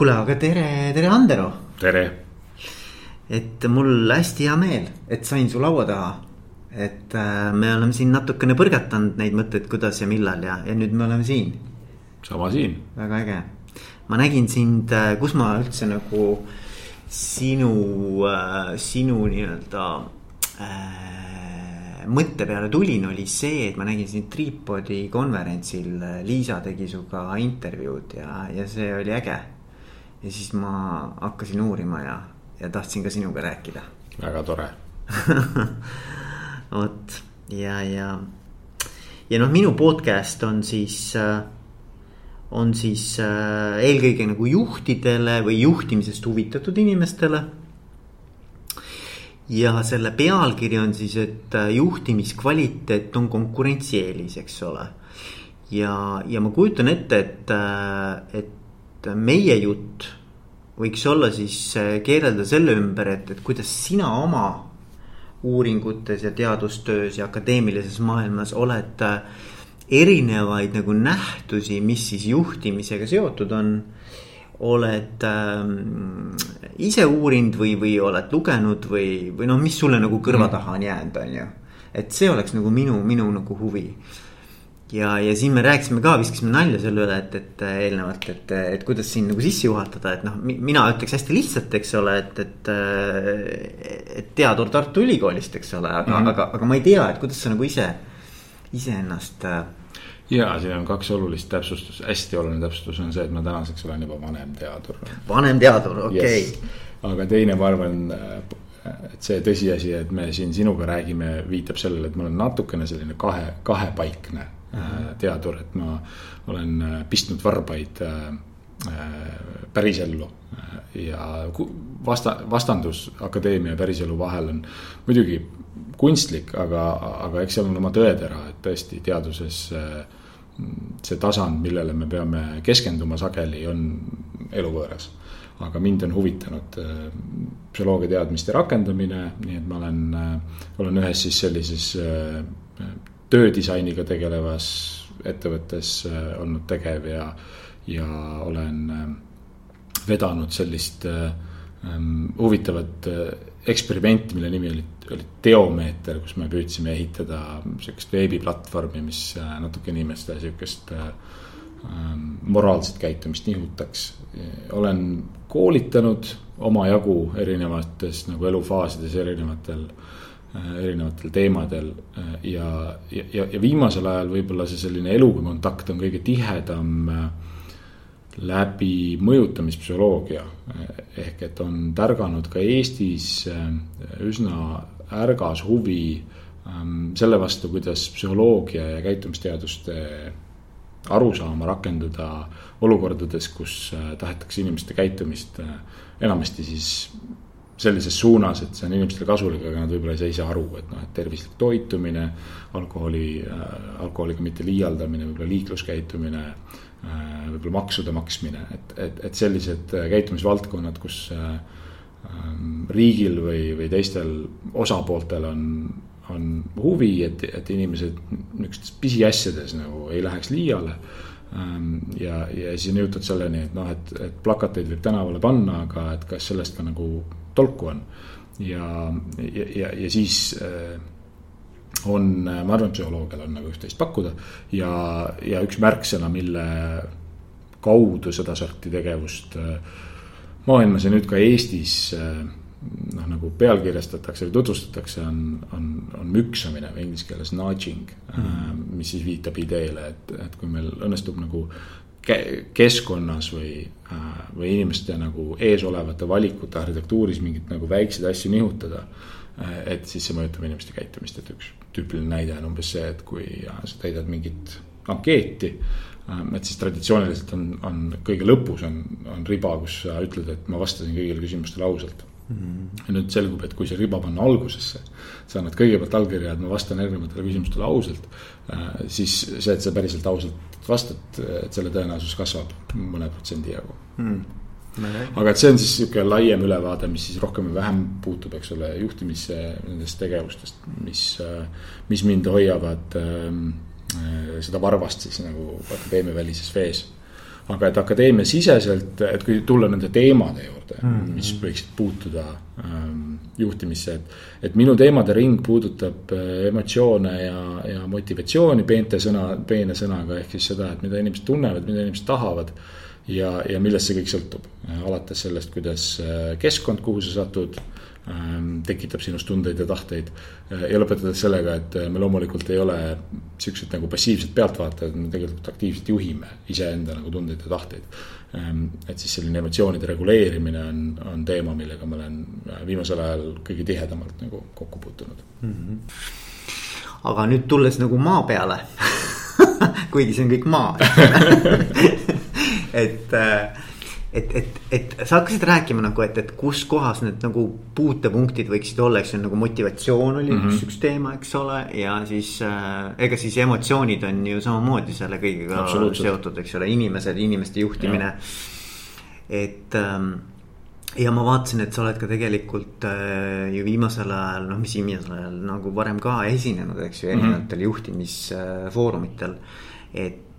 kuule, aga tere, tere, Andero. tere. et mul hästi hea meel, et sain su laua taha. et äh, me oleme siin natukene põrgatanud neid mõtteid, kuidas ja millal ja, ja nüüd me oleme siin. sama siin. väga äge. ma nägin sind, äh, kus ma üldse nagu sinu, sinu nii-öelda äh, mõtte peale tulin, oli see, et ma nägin sind Tripodi konverentsil, Liisa tegi sinuga intervjuud ja, ja see oli äge ja siis ma hakkasin uurima ja, ja tahtsin ka sinuga rääkida. väga tore vot ja, ja, ja noh, minu podcast on siis, äh, on siis äh, eelkõige nagu juhtidele või juhtimisest huvitatud inimestele. ja selle pealkiri on siis, et äh, juhtimiskvaliteet on konkurentsieelis, eks ole. ja, ja ma kujutan ette, et, et et meie jutt võiks olla siis äh, keerelda selle ümber, et, et kuidas sina oma uuringutes ja teadustöös ja akadeemilises maailmas oled äh, erinevaid nagu nähtusi, mis siis juhtimisega seotud on. oled äh, ise uurinud või, või oled lugenud või, või noh, mis sulle nagu kõrva mm. taha on jäänud, on ju. et see oleks nagu minu, minu nagu huvi ja, ja siin me rääkisime ka, viskasime nalja selle üle, et, et eelnevalt, et, et kuidas siin nagu sisse juhatada, et noh, mina ütleks hästi lihtsalt, eks ole, et, et. et teadur Tartu Ülikoolist, eks ole, aga mm, -hmm. aga, aga ma ei tea, et kuidas sa nagu ise, iseennast. Äh, ja siin on kaks olulist täpsustust, hästi oluline täpsustus on see, et ma tänaseks olen juba vanem teadur. vanem teadur, okei okay. yes.. aga teine, ma arvan, et see tõsiasi, et me siin sinuga räägime, viitab sellele, et ma olen natukene selline kahe, kahepaikne Äh, teadur, et ma olen äh, pistnud varbaid äh, pärisellu ja vasta-, vastandus akadeemia ja päriselu vahel on muidugi kunstlik, aga, aga eks seal on oma tõetera, et tõesti teaduses see tasand, millele me peame keskenduma sageli, on eluvõõras. aga mind on huvitanud psühholoogia teadmiste rakendamine, nii et ma olen, olen ühes siis sellises töödisainiga tegelevas ettevõttes äh, olnud tegev ja, ja olen äh, vedanud sellist äh, ähm, huvitavat eksperimenti, mille nimi oli, oli Teomeeter, kus me püüdsime ehitada sihukest veebiplatvormi, mis natuke inimeste sihukest ähm, moraalset käitumist nihutaks. olen koolitanud omajagu erinevates nagu elufaasides erinevatel äh, erinevatel teemadel äh, ja, ja, ja viimasel ajal võib-olla see selline eluga kontakt on kõige tihedam äh, läbi mõjutamispsühholoogia. ehk et on tärganud ka Eestis üsna ärgas huvi ähm, selle vastu, kuidas psühholoogia ja käitumisteaduste arusaama rakendada olukordades, kus tahetakse inimeste käitumist enamasti siis sellises suunas, et see on inimestele kasulik, aga nad võib-olla ei saa aru, et noh, et tervislik toitumine, alkoholi äh,, alkoholiga mitte liialdamine, võib-olla liikluskäitumine äh,, võib-olla maksude maksmine, et, et, et sellised äh, käitumisvaldkonnad, kus äh, ähm, riigil või, või teistel osapooltel on, on huvi, et, et inimesed niisugustes pisiasjades nagu ei läheks liiale ähm, ja, ja siis on jõutud selleni, et noh, et, et plakateid võib tänavale panna, aga et kas sellest ka nagu tolku on. ja, ja, ja, ja siis äh, on, ma arvan, psühholoogial on nagu üht-teist pakkuda ja, ja üks märksõna, mille kaudu sedasorti tegevust äh, maailmas ja nüüd ka Eestis äh, noh, nagu pealkirjastatakse või tutvustatakse, on, on, on müksamine või inglise keeles nudging mm, -hmm. mis siis viitab ideele, et, et kui meil õnnestub nagu keskkonnas või, äh, või inimeste nagu eesolevate valikute arhitektuuris mingeid nagu väikseid asju nihutada. Äh, et siis see mõjutab inimeste käitumist, et üks tüüpiline näide on umbes see, et kui sa täidad mingit ankeeti. Äh, et siis traditsiooniliselt on, on kõige lõpus on, on riba, kus sa ütled, et ma vastasin kõigile küsimustele ausalt. Ja nüüd selgub, et kui see riba panna algusesse, sa annad kõigepealt allkirja, et ma vastan erinevatele küsimustele ausalt, siis see, et sa päriselt ausalt vastad, et selle tõenäosus kasvab mõne protsendi jagu hmm. aga et see on siis sihuke laiem ülevaade, mis siis rohkem või vähem puutub, eks ole, juhtimisse nendest tegevustest, mis, mis mind hoiavad äh, seda varvast siis nagu akadeemia välises vees. Aga et akadeemiasiseselt, et kui tulla nende teemade juurde mm, -hmm. mis võiksid puutuda ähm, juhtimisse, et. et minu teemade ring puudutab äh, emotsioone ja, ja motivatsiooni peente sõna, peene sõnaga, ehk siis seda, et mida inimesed tunnevad, mida inimesed tahavad. ja, ja millest see kõik sõltub, alates sellest, kuidas äh, keskkond, kuhu sa satud tekitab sinust tundeid ja tahteid. Äh, ja lõpetades sellega, et äh, me loomulikult ei ole siuksed nagu passiivsed pealtvaatajad, me tegelikult aktiivselt juhime iseenda nagu tundeid ja tahteid. Et siis selline emotsioonide reguleerimine on, on teema, millega ma olen äh, viimasel ajal kõige tihedamalt nagu kokku puutunud mm. -hmm. aga nüüd tulles nagu maa peale kuigi see on kõik maa et äh, et, et, et sa hakkasid rääkima nagu, et, et kus kohas need nagu puutepunktid võiksid olla, eks ju, nagu motivatsioon oli mm -hmm. üks, üks teema, eks ole. ja siis äh, ega siis emotsioonid on ju samamoodi selle kõigega seotud, eks ole, inimesed, inimeste juhtimine. et ähm, ja ma vaatasin, et sa oled ka tegelikult äh, ju viimasel ajal, noh, mis viimasel ajal nagu varem ka esinenud, eks ju, mhm. erinevatel mm -hmm. juhtimisfoorumitel äh, et,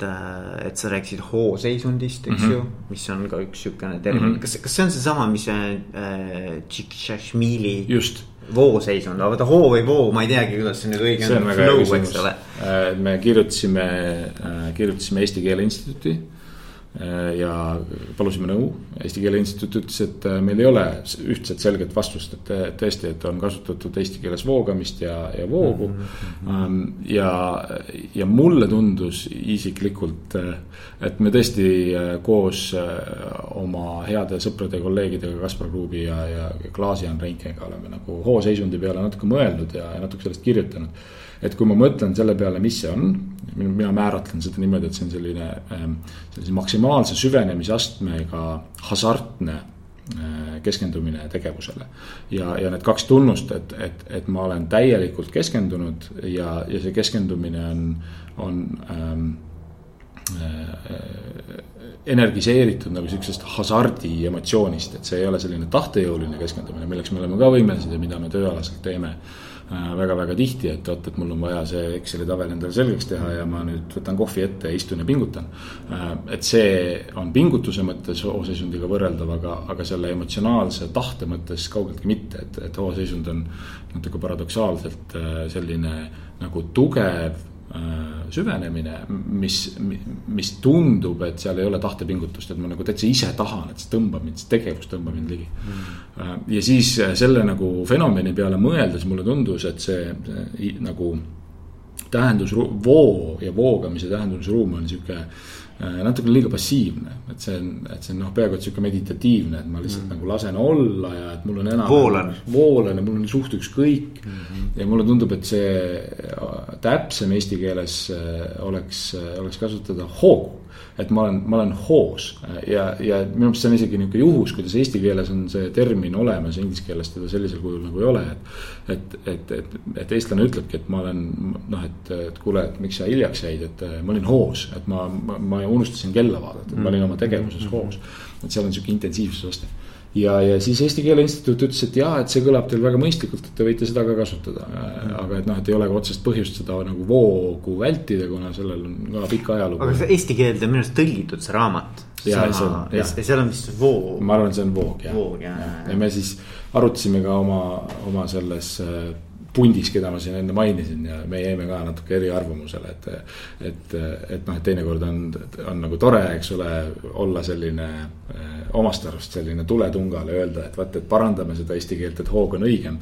et sa rääkisid hooseisundist, eks mm -hmm. ju, mis on ka üks sihukene termin mm, -hmm. kas, kas see on seesama, mis see äh, Tšiktšašmili. just vooseisund, aga vaata hoo või voo, ma ei teagi, kuidas see nüüd õige on. Äh, me kirjutasime, äh, kirjutasime Eesti Keele Instituuti Äh, ja palusime nõu, Eesti Keele Instituut ütles, et äh, meil ei ole ühtset selget vastust, et tõesti, et on kasutatud eesti keeles voogamist ja, ja voogu mm. -hmm. ja, ja mulle tundus isiklikult, äh, et me tõesti koos oma heade sõprade ja kolleegidega Kaspar Kruubi ja, ja Klaas-Jan Reinkega oleme nagu hooseisundi peale natuke mõelnud ja, ja natuke sellest kirjutanud et kui ma mõtlen selle peale, mis see on, mina määratlen seda niimoodi, et see on selline ähm, sellise maksimaalse süvenemisastmega hasartne äh, keskendumine tegevusele. ja, ja need kaks tunnust, et, et, et ma olen täielikult keskendunud ja, ja see keskendumine on, on ähm, äh, energiseeritud nagu sihukesest hasardi emotsioonist, et see ei ole selline tahtejõuline keskendumine, milleks me oleme ka võimelised ja mida me tööalaselt teeme väga-väga äh, tihti, et vot, et mul on vaja see Exceli tabel endale selgeks teha ja ma nüüd võtan kohvi ette, istun ja pingutan. Äh, et see on pingutuse mõttes hooseisundiga võrreldav, aga, aga selle emotsionaalse tahte mõttes kaugeltki mitte, et, et hooseisund on natuke paradoksaalselt äh, selline nagu tugev süvenemine, mis, mis tundub, et seal ei ole tahtepingutust, et ma nagu täitsa ise tahan, et see tõmbab mind, see tegevus tõmbab mind ligi. Mm. Ja siis äh, selle nagu fenomeni peale mõeldes mulle tundus, et see, nagu tähendusruum, voo ja voogamise tähendusruum on äh, natukene liiga passiivne, et see on, et see on noh, peaaegu et sihuke meditatiivne, et ma lihtsalt mm. nagu lasen olla ja et mul on enam. voolan. voolan ja mul on suht ükskõik mm. -hmm. ja mulle tundub, et see äh, täpsem eesti keeles oleks, oleks kasutada hoogu et ma olen, ma olen hoos ja, ja minu meelest see on isegi nihuke juhus, kuidas eesti keeles on see termin olemas, inglise keeles teda sellisel kujul nagu ei ole, et. et, et, et, et eestlane ütlebki, et ma olen noh, et, et kuule, et miks sa hiljaks jäid, et ma olin hoos, et ma, ma, ma unustasin kella vaadata, et ma olin oma tegevuses hoos. et seal on sihuke intensiivsuse aste ja, ja siis Eesti Keele Instituut ütles, et jaa, et see kõlab teil väga mõistlikult, et te võite seda ka kasutada. aga et noh, et ei ole ka otsest põhjust seda nagu voogu vältida, kuna sellel on ka pikk ajalugu. aga see eesti keelde on minu arust tõlgitud, see raamat. ja seal on vist voog. ma arvan, see on voog jah. voog jah ja. ja me siis arutasime ka oma, oma selles äh, pundis, keda ma siin enne mainisin ja me jäime ka natuke eriarvamusele, et. et, et noh, et teinekord on, on nagu tore, eks ole, olla selline eh, omast arust selline tuletungale, öelda, et vaata, et parandame seda eesti keelt, et hoog on õigem.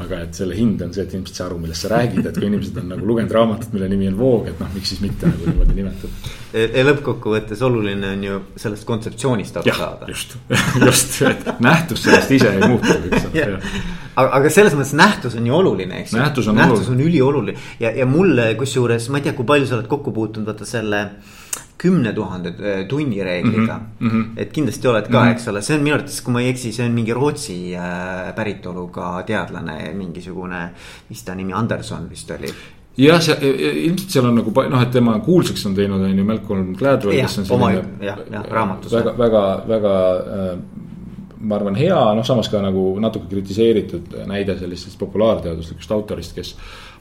aga et selle hind on see, et ei saa aru, millest sa räägid, et kui inimesed on nagu lugenud raamatut, mille nimi on Voog, et noh, miks siis mitte nagu niimoodi nimetada. ja lõppkokkuvõttes oluline on ju sellest kontseptsioonist aru saada. just, just, et nähtus sellest ise ei muutu, eks ole aga, aga selles mõttes nähtus on ju oluline, eks ju. nähtus on, nähtus on ülioluline ja, ja mulle kusjuures, ma ei tea, kui palju sa oled kokku puutunud, vaata selle kümne tuhande äh, tunni reegliga mm. -hmm. et kindlasti oled ka mm, -hmm. eks ole, see on minu arvates, kui ma ei eksi, see on mingi Rootsi äh, päritoluga teadlane, mingisugune, mis ta nimi, Anderson vist oli jah, see ilmselt seal on nagu noh, et tema kuulsaks on teinud, on ju Malcolm Gladwell, kes on selline. jah, jah, raamatus. väga, väga, väga äh, ma arvan, hea, noh, samas ka nagu natuke kritiseeritud näide sellisest populaarteaduslikust autorist, kes.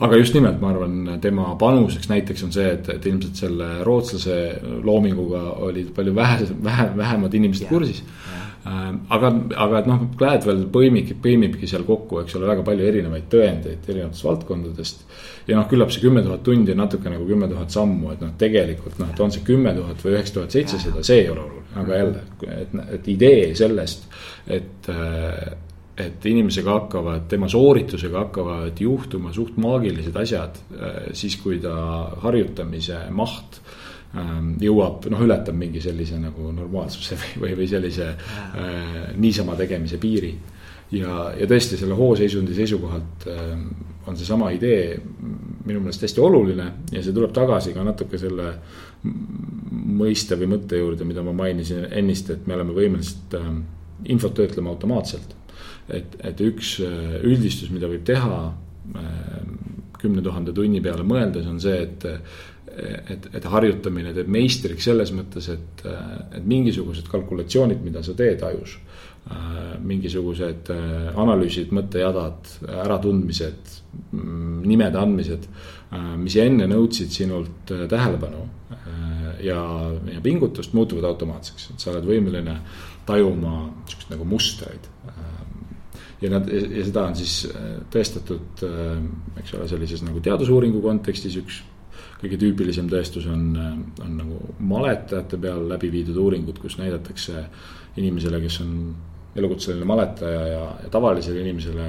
aga just nimelt, ma arvan, tema panuseks näiteks on see, et, et ilmselt selle rootslase loominguga olid palju vähe, vähe, vähemad inimesed kursis Äh, aga, aga et noh, Gladwell põimib, põimibki seal kokku, eks ole, väga palju erinevaid tõendeid erinevatest valdkondadest. ja noh, küllap see kümme tuhat tundi on natuke nagu kümme tuhat sammu, et noh, tegelikult noh, et on see kümme tuhat või üheksa tuhat seitsesada, see ei ole oluline, aga jälle, et, et idee sellest, et äh, et inimesega hakkavad, tema sooritusega hakkavad juhtuma suht maagilised asjad, äh, siis kui ta harjutamise maht jõuab, noh, ületab mingi sellise nagu normaalsuse või, või sellise äh, niisama tegemise piiri. ja, ja tõesti selle hooseisundi seisukohalt äh, on seesama idee minu meelest hästi oluline ja see tuleb tagasi ka natuke selle mõiste või mõtte juurde, mida ma mainisin ennist, et me oleme võimelised äh, infot töötlema automaatselt. et, et üks äh, üldistus, mida võib teha äh, kümne tuhande tunni peale mõeldes, on see, et et, et harjutamine teeb meistriks selles mõttes, et, et mingisugused kalkulatsioonid, mida sa teed ajus. mingisugused analüüsid, mõttejadad, äratundmised, nimede andmised, mis enne nõudsid sinult tähelepanu ja, ja pingutust, muutuvad automaatseks, et sa oled võimeline tajuma sihukest nagu mustreid ja nad ja seda on siis tõestatud, eks ole, sellises nagu teadusuuringu kontekstis üks kõige tüüpilisem tõestus on, on nagu maletajate peal läbi viidud uuringud, kus näidatakse inimesele, kes on elukutseline maletaja ja, ja tavalisele inimesele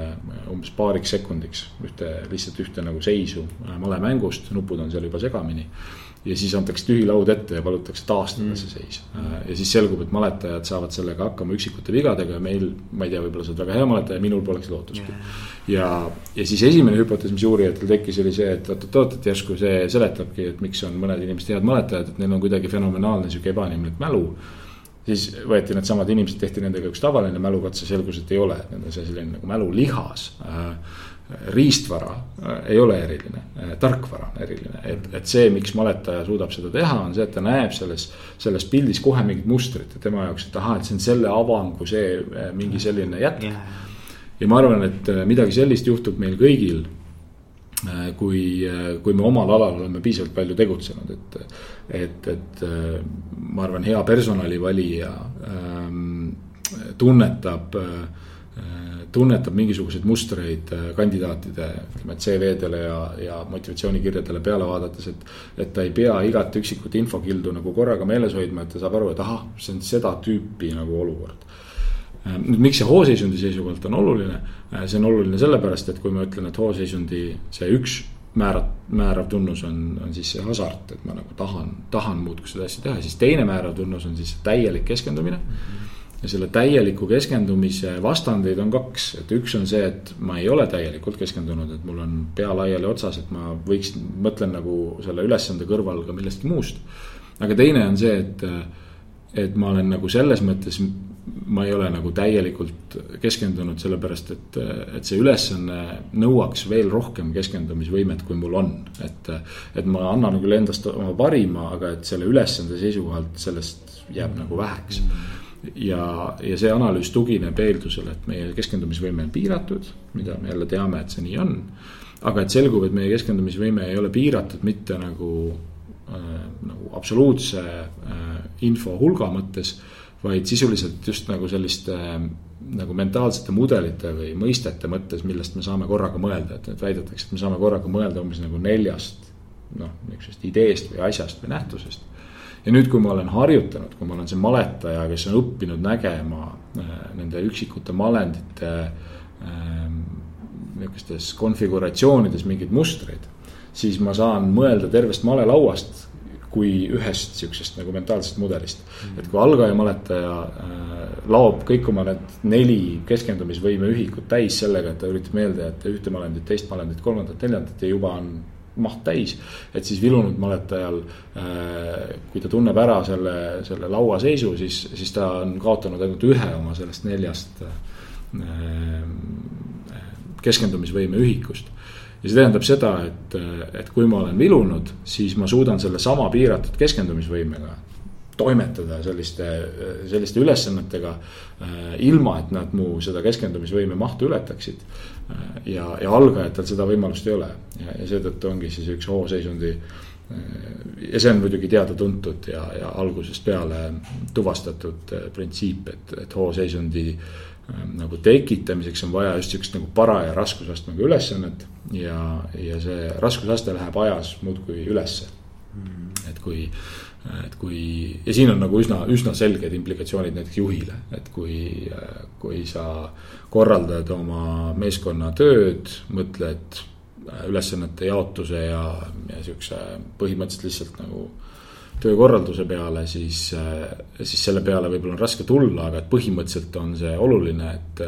umbes paariks sekundiks ühte, lihtsalt ühte nagu seisu malemängust, nupud on seal juba segamini ja siis antakse tühi laud ette ja palutakse taastada mm. see seis. ja siis selgub, et maletajad saavad sellega hakkama üksikute vigadega ja meil, ma ei tea, võib-olla sa oled väga hea maletaja, minul poleks lootustki yeah.. ja, ja siis esimene hüpotees, mis uurijatel tekkis, oli see, et oot-oot, et järsku see seletabki, et miks on mõned inimesed head maletajad, et neil on kuidagi fenomenaalne sihuke ebainimlik mälu siis võeti needsamad inimesed, tehti nendega üks tavaline mälukatse, selgus, et ei ole, et need on selline nagu mälulihas äh, riistvara äh, ei ole eriline, äh, tarkvara on eriline, et, et see, miks maletaja suudab seda teha, on see, et ta näeb selles, selles pildis kohe mingit mustrit ja tema jaoks, et ahah, et see on selle avangu see äh, mingi selline jätk. ja ma arvan, et midagi sellist juhtub meil kõigil. kui, kui me omal alal oleme piisavalt palju tegutsenud, et, et, et ma arvan, hea personalivalija ähm, tunnetab äh, tunnetab mingisuguseid mustreid äh, kandidaatide, ütleme CV-dele ja, ja motivatsioonikirjadele peale vaadates, et. et ta ei pea igat üksikut infokildu nagu korraga meeles hoidma, et ta saab aru, et ahah, see on seda tüüpi nagu olukord. Äh, nüüd, miks see hooseisundi seisukohalt on oluline? Äh, see on oluline sellepärast, et kui ma ütlen, et hooseisundi see üks määrav, määrav tunnus on, on siis see hasart, et ma nagu tahan, tahan muudkui seda asja teha, siis teine määrav tunnus on siis täielik keskendumine mm. -hmm ja selle täieliku keskendumise vastandeid on kaks, et üks on see, et ma ei ole täielikult keskendunud, et mul on pea laiali otsas, et ma võiksin, mõtlen nagu selle ülesande kõrval ka millestki muust. aga teine on see, et, et ma olen nagu selles mõttes, ma ei ole nagu täielikult keskendunud, sellepärast et, et see ülesanne nõuaks veel rohkem keskendumisvõimet, kui mul on. et, et ma annan küll endast oma parima, aga et selle ülesande seisukohalt sellest jääb nagu väheks mm ja, ja see analüüs tugineb eeldusele, et meie keskendumisvõime on piiratud, mida me jälle teame, et see nii on. aga et selgub, et meie keskendumisvõime ei ole piiratud mitte nagu äh,, nagu absoluutse äh, info hulga mõttes. vaid sisuliselt just nagu selliste äh, nagu mentaalsete mudelite või mõistete mõttes, millest me saame korraga mõelda, et, et väidetakse, et me saame korraga mõelda umbes nagu neljast. noh, niisugusest ideest või asjast või nähtusest ja nüüd, kui ma olen harjutanud, kui ma olen see maletaja, kes on õppinud nägema äh, nende üksikute malendite ähm, niisugustes konfiguratsioonides mingeid mustreid, siis ma saan mõelda tervest malelauast kui ühest sihukesest nagu mentaalsest mudelist. Mm.. et kui algaja maletaja äh, laob kõik oma need neli keskendumisvõime ühikut täis sellega, et ta üritab meelde jätta ühte malendit, teist malendit, kolmandat, neljandat ja juba on maht täis. et siis vilunud maletajal, äh, kui ta tunneb ära selle, selle lauaseisu, siis, siis ta on kaotanud ainult ühe oma sellest neljast äh, keskendumisvõime ühikust. ja see tähendab seda, et, et kui ma olen vilunud, siis ma suudan sellesama piiratud keskendumisvõimega toimetada selliste, selliste ülesannetega. ilma, et nad mu seda keskendumisvõime mahtu ületaksid. ja, ja algajatel seda võimalust ei ole ja, ja seetõttu ongi siis üks hooseisundi ja see on muidugi teada-tuntud ja, ja algusest peale tuvastatud printsiip, et, et hooseisundi nagu tekitamiseks on vaja just sihukest nagu paraja raskusastmega ülesannet ja, ja see raskusaste läheb ajas muudkui ülesse mm.. et kui, et kui ja siin on nagu üsna, üsna selged implikatsioonid näiteks juhile, et kui, kui sa korraldad oma meeskonna tööd, mõtled ülesannete jaotuse ja, ja sihukese põhimõtteliselt lihtsalt nagu töökorralduse peale, siis, siis selle peale võib-olla on raske tulla, aga et põhimõtteliselt on see oluline, et.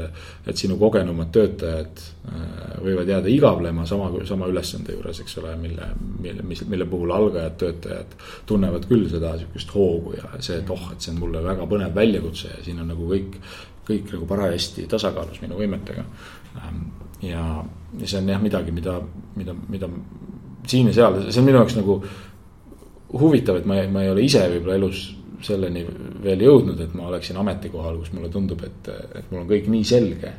et sinu kogenumad töötajad äh, võivad jääda igavlema sama, sama ülesande juures, eks ole, mille, mille, mis, mille puhul algajad töötajad. tunnevad küll seda sihukest hoogu ja see, et oh, et see on mulle väga põnev väljakutse ja siin on nagu kõik. kõik nagu parajasti tasakaalus minu võimetega. Ähm, ja, ja see on jah midagi, mida, mida, mida siin ja seal, see on minu jaoks nagu huvitav, et ma, ma ei ole ise võib-olla elus selleni veel jõudnud, et ma oleksin ametikohal, kus mulle tundub, et, et mul on kõik nii selge,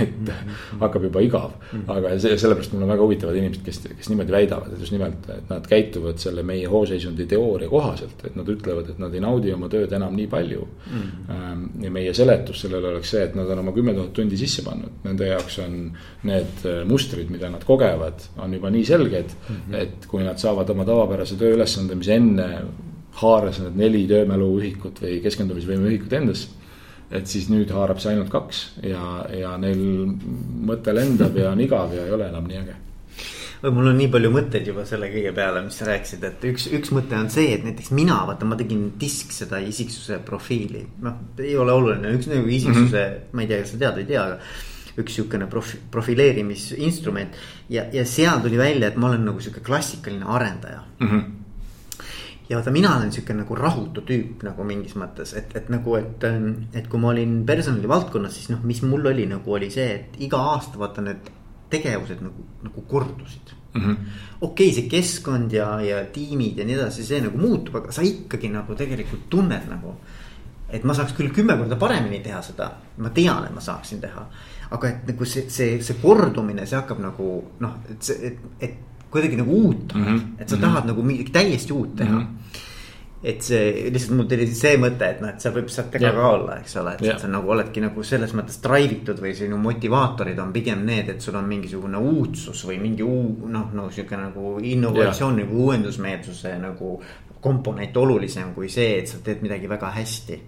et hakkab juba igav. aga see, sellepärast mul on väga huvitavad inimesed, kes, kes niimoodi väidavad, et just nimelt, et nad käituvad selle meie hooseisundi teooria kohaselt, et nad ütlevad, et nad ei naudi oma tööd enam nii palju. Mm.. ja meie seletus sellele oleks see, et nad on oma kümme tuhat tundi sisse pannud, nende jaoks on need mustrid, mida nad kogevad, on juba nii selged mm, -hmm. et kui nad saavad oma tavapärase tööülesande, mis enne haaras need neli töömäluühikut või keskendumisvõime ühikut endasse. et siis nüüd haarab see ainult kaks ja, ja neil mõte lendab ja on igav ja ei ole enam nii äge või mul on nii palju mõtteid juba selle kõige peale, mis sa rääkisid, et üks, üks mõte on see, et näiteks mina, vaata, ma tegin disk seda isiksuse profiili. noh, ei ole oluline, üks nagu isiksuse mm, -hmm. ma ei tea, kas sa tead või ei tea, aga üks sihukene profi-, profileerimisinstrument. ja, ja seal tuli välja, et ma olen nagu sihuke klassikaline arendaja mm. -hmm ja vaata, mina olen sihuke nagu rahutu tüüp nagu mingis mõttes, et, et nagu, et, et kui ma olin personali valdkonnas, siis noh, mis mul oli nagu oli see, et iga aasta vaata need tegevused nagu, nagu kordusid mm -hmm.. okei okay,, see keskkond ja, ja tiimid ja nii edasi, see nagu muutub, aga sa ikkagi nagu tegelikult tunned nagu. et ma saaks küll kümme korda paremini teha seda, ma tean, et ma saaksin teha. aga et nagu see, see, see kordumine, see hakkab nagu noh, et see, et, et kuidagi nagu uut mm, -hmm. et sa tahad mm -hmm. nagu midagi täiesti uut teha mm. -hmm et see lihtsalt mul tuli see mõte, et noh, et see võib sealt taga ka olla, eks ole, et yeah. sa nagu oledki nagu selles mõttes drive itud või sinu motivaatorid on pigem need, et sul on mingisugune uudsus või mingi uu-, noh, no sihuke nagu innovatsioon yeah. nagu uuendusmeelsuse nagu komponent olulisem kui see, et sa teed midagi väga hästi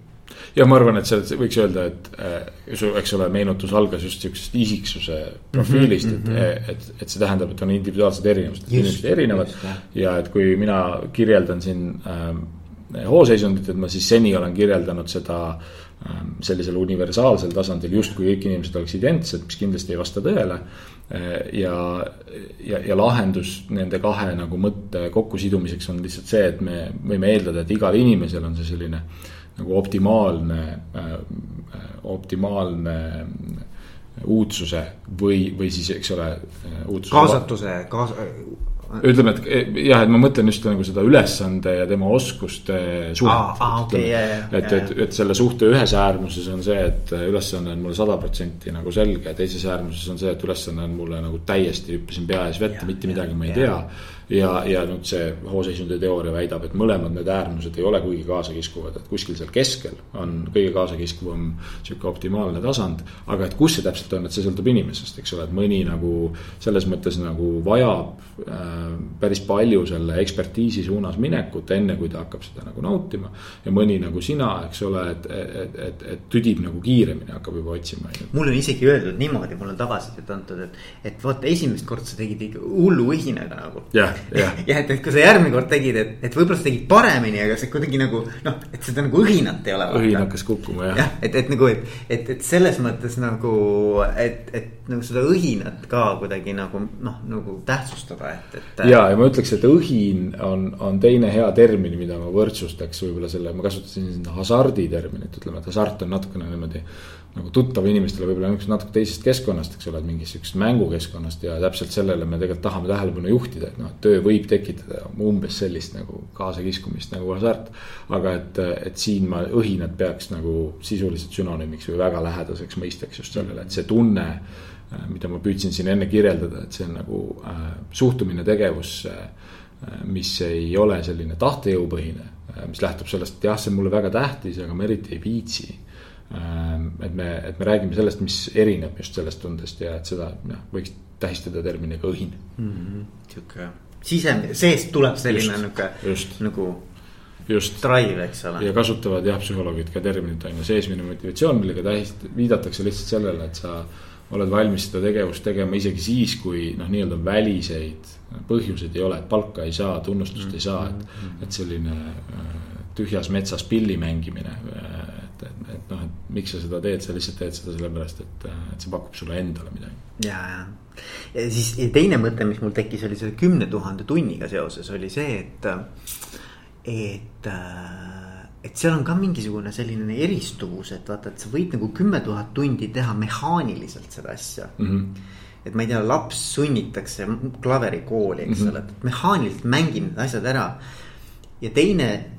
ja ma arvan, et see võiks öelda, et äh, eks ole, meenutus algas just sihukesest isiksuse profiilist mm, -hmm. et, mhm. et, et see tähendab, et on individuaalsed erinevused, inimesed erinevad. ja et kui mina kirjeldan siin äh, hooseisundit, et ma siis seni olen kirjeldanud seda äh, sellisel universaalsel tasandil justkui kõik inimesed oleks identsed, mis kindlasti ei vasta tõele äh, ja, ja, ja lahendus nende kahe nagu mõtte kokkusidumiseks on lihtsalt see, et me võime eeldada, et igal inimesel on see selline äh, nagu optimaalne, äh, optimaalne uudsuse või, või siis, eks ole. Äh, kaasatuse, kaas-. ütleme, et jah, et ma mõtlen just nagu seda ülesande ja tema oskuste suhet ah,. Ah, okay, yeah, yeah, et, et, et selle suhte ühes äärmuses on see, et ülesanne on mulle sada protsenti nagu selge, teises äärmuses on see, et ülesanne on mulle nagu täiesti hüppasin pea ees vette, mitte midagi ma ei tea ja, ja nüüd see hooseisundi teooria väidab, et mõlemad need äärmused ei ole kuigi kaasakiskuvad, et kuskil seal keskel on kõige kaasakiskuvam sihuke optimaalne tasand. aga et kus see täpselt on, et see sõltub inimesest, eks ole, et mõni nagu selles mõttes nagu vajab äh, päris palju selle ekspertiisi suunas minekut, enne kui ta hakkab seda nagu nautima. ja mõni nagu sina, eks ole, et, et, et, et tüdib nagu kiiremini, hakkab juba otsima. mulle on isegi öeldud niimoodi, mulle on tagasisidet antud, et, et vot esimest korda sa tegid ikka hullu õhinaga nagu yeah jah, et, et kui sa järgmine kord tegid, et, et võib-olla sa tegid paremini, aga see kuidagi nagu noh, et seda nagu õhinat ei ole. õhin hakkas kukkuma jah. jah, et, et nagu, et, et, et selles mõttes nagu, et, et nagu seda õhinat ka kuidagi nagu noh, nagu tähtsustada, et, et. ja, ja ma ütleks, et õhin on, on teine hea termin, mida ma võrdsustaks võib-olla selle, ma kasutasin hasardi terminit, ütleme, et hasart on natukene niimoodi nagu tuttav inimestele võib-olla niisugusest natuke teisest keskkonnast, eks ole, mingist sihukesest mängukeskkonnast ja täpselt sellele me tegelikult tahame tähelepanu juhtida, et noh, et töö võib tekitada umbes sellist nagu kaasakiskumist nagu hasart. aga et, et siin ma õhinad peaks nagu sisuliselt sünonüümiks või väga lähedaseks mõisteks just sellele, et see tunne, äh, mida ma püüdsin siin enne kirjeldada, et see on nagu äh, suhtumine tegevusse äh,, mis ei ole selline tahtejõupõhine äh,, mis lähtub sellest, et jah, see on mulle väga tähtis, aga ma eriti ei viitsi et me, et me räägime sellest, mis erineb just sellest tundest ja et seda noh, võiks tähistada terminiga õhin mm. -hmm. sihuke sisemine, seest tuleb selline nihuke nagu just. drive, eks ole. ja kasutavad jah, psühholoogid ka terminit on ju seesmine motivatsioon, millega tähist-, viidatakse lihtsalt sellele, et sa oled valmis seda tegevust tegema isegi siis, kui noh, nii-öelda väliseid põhjuseid ei ole, et palka ei saa, tunnustust mm -hmm. ei saa, et, mhm. et selline äh, tühjas metsas pilli mängimine äh, et, et, et noh, et miks sa seda teed, sa lihtsalt teed seda sellepärast, et, et see pakub sulle endale midagi. ja, ja, ja siis ja teine mõte, mis mul tekkis, oli selle kümne tuhande tunniga seoses, oli see, et, et et seal on ka mingisugune selline eristuvus, et vaata, et sa võid nagu kümme tuhat tundi teha mehaaniliselt seda asja mm. -hmm et ma ei tea, laps sunnitakse klaverikooli, eks mm -hmm. ole, et mehaaniliselt mängib need asjad ära. ja teine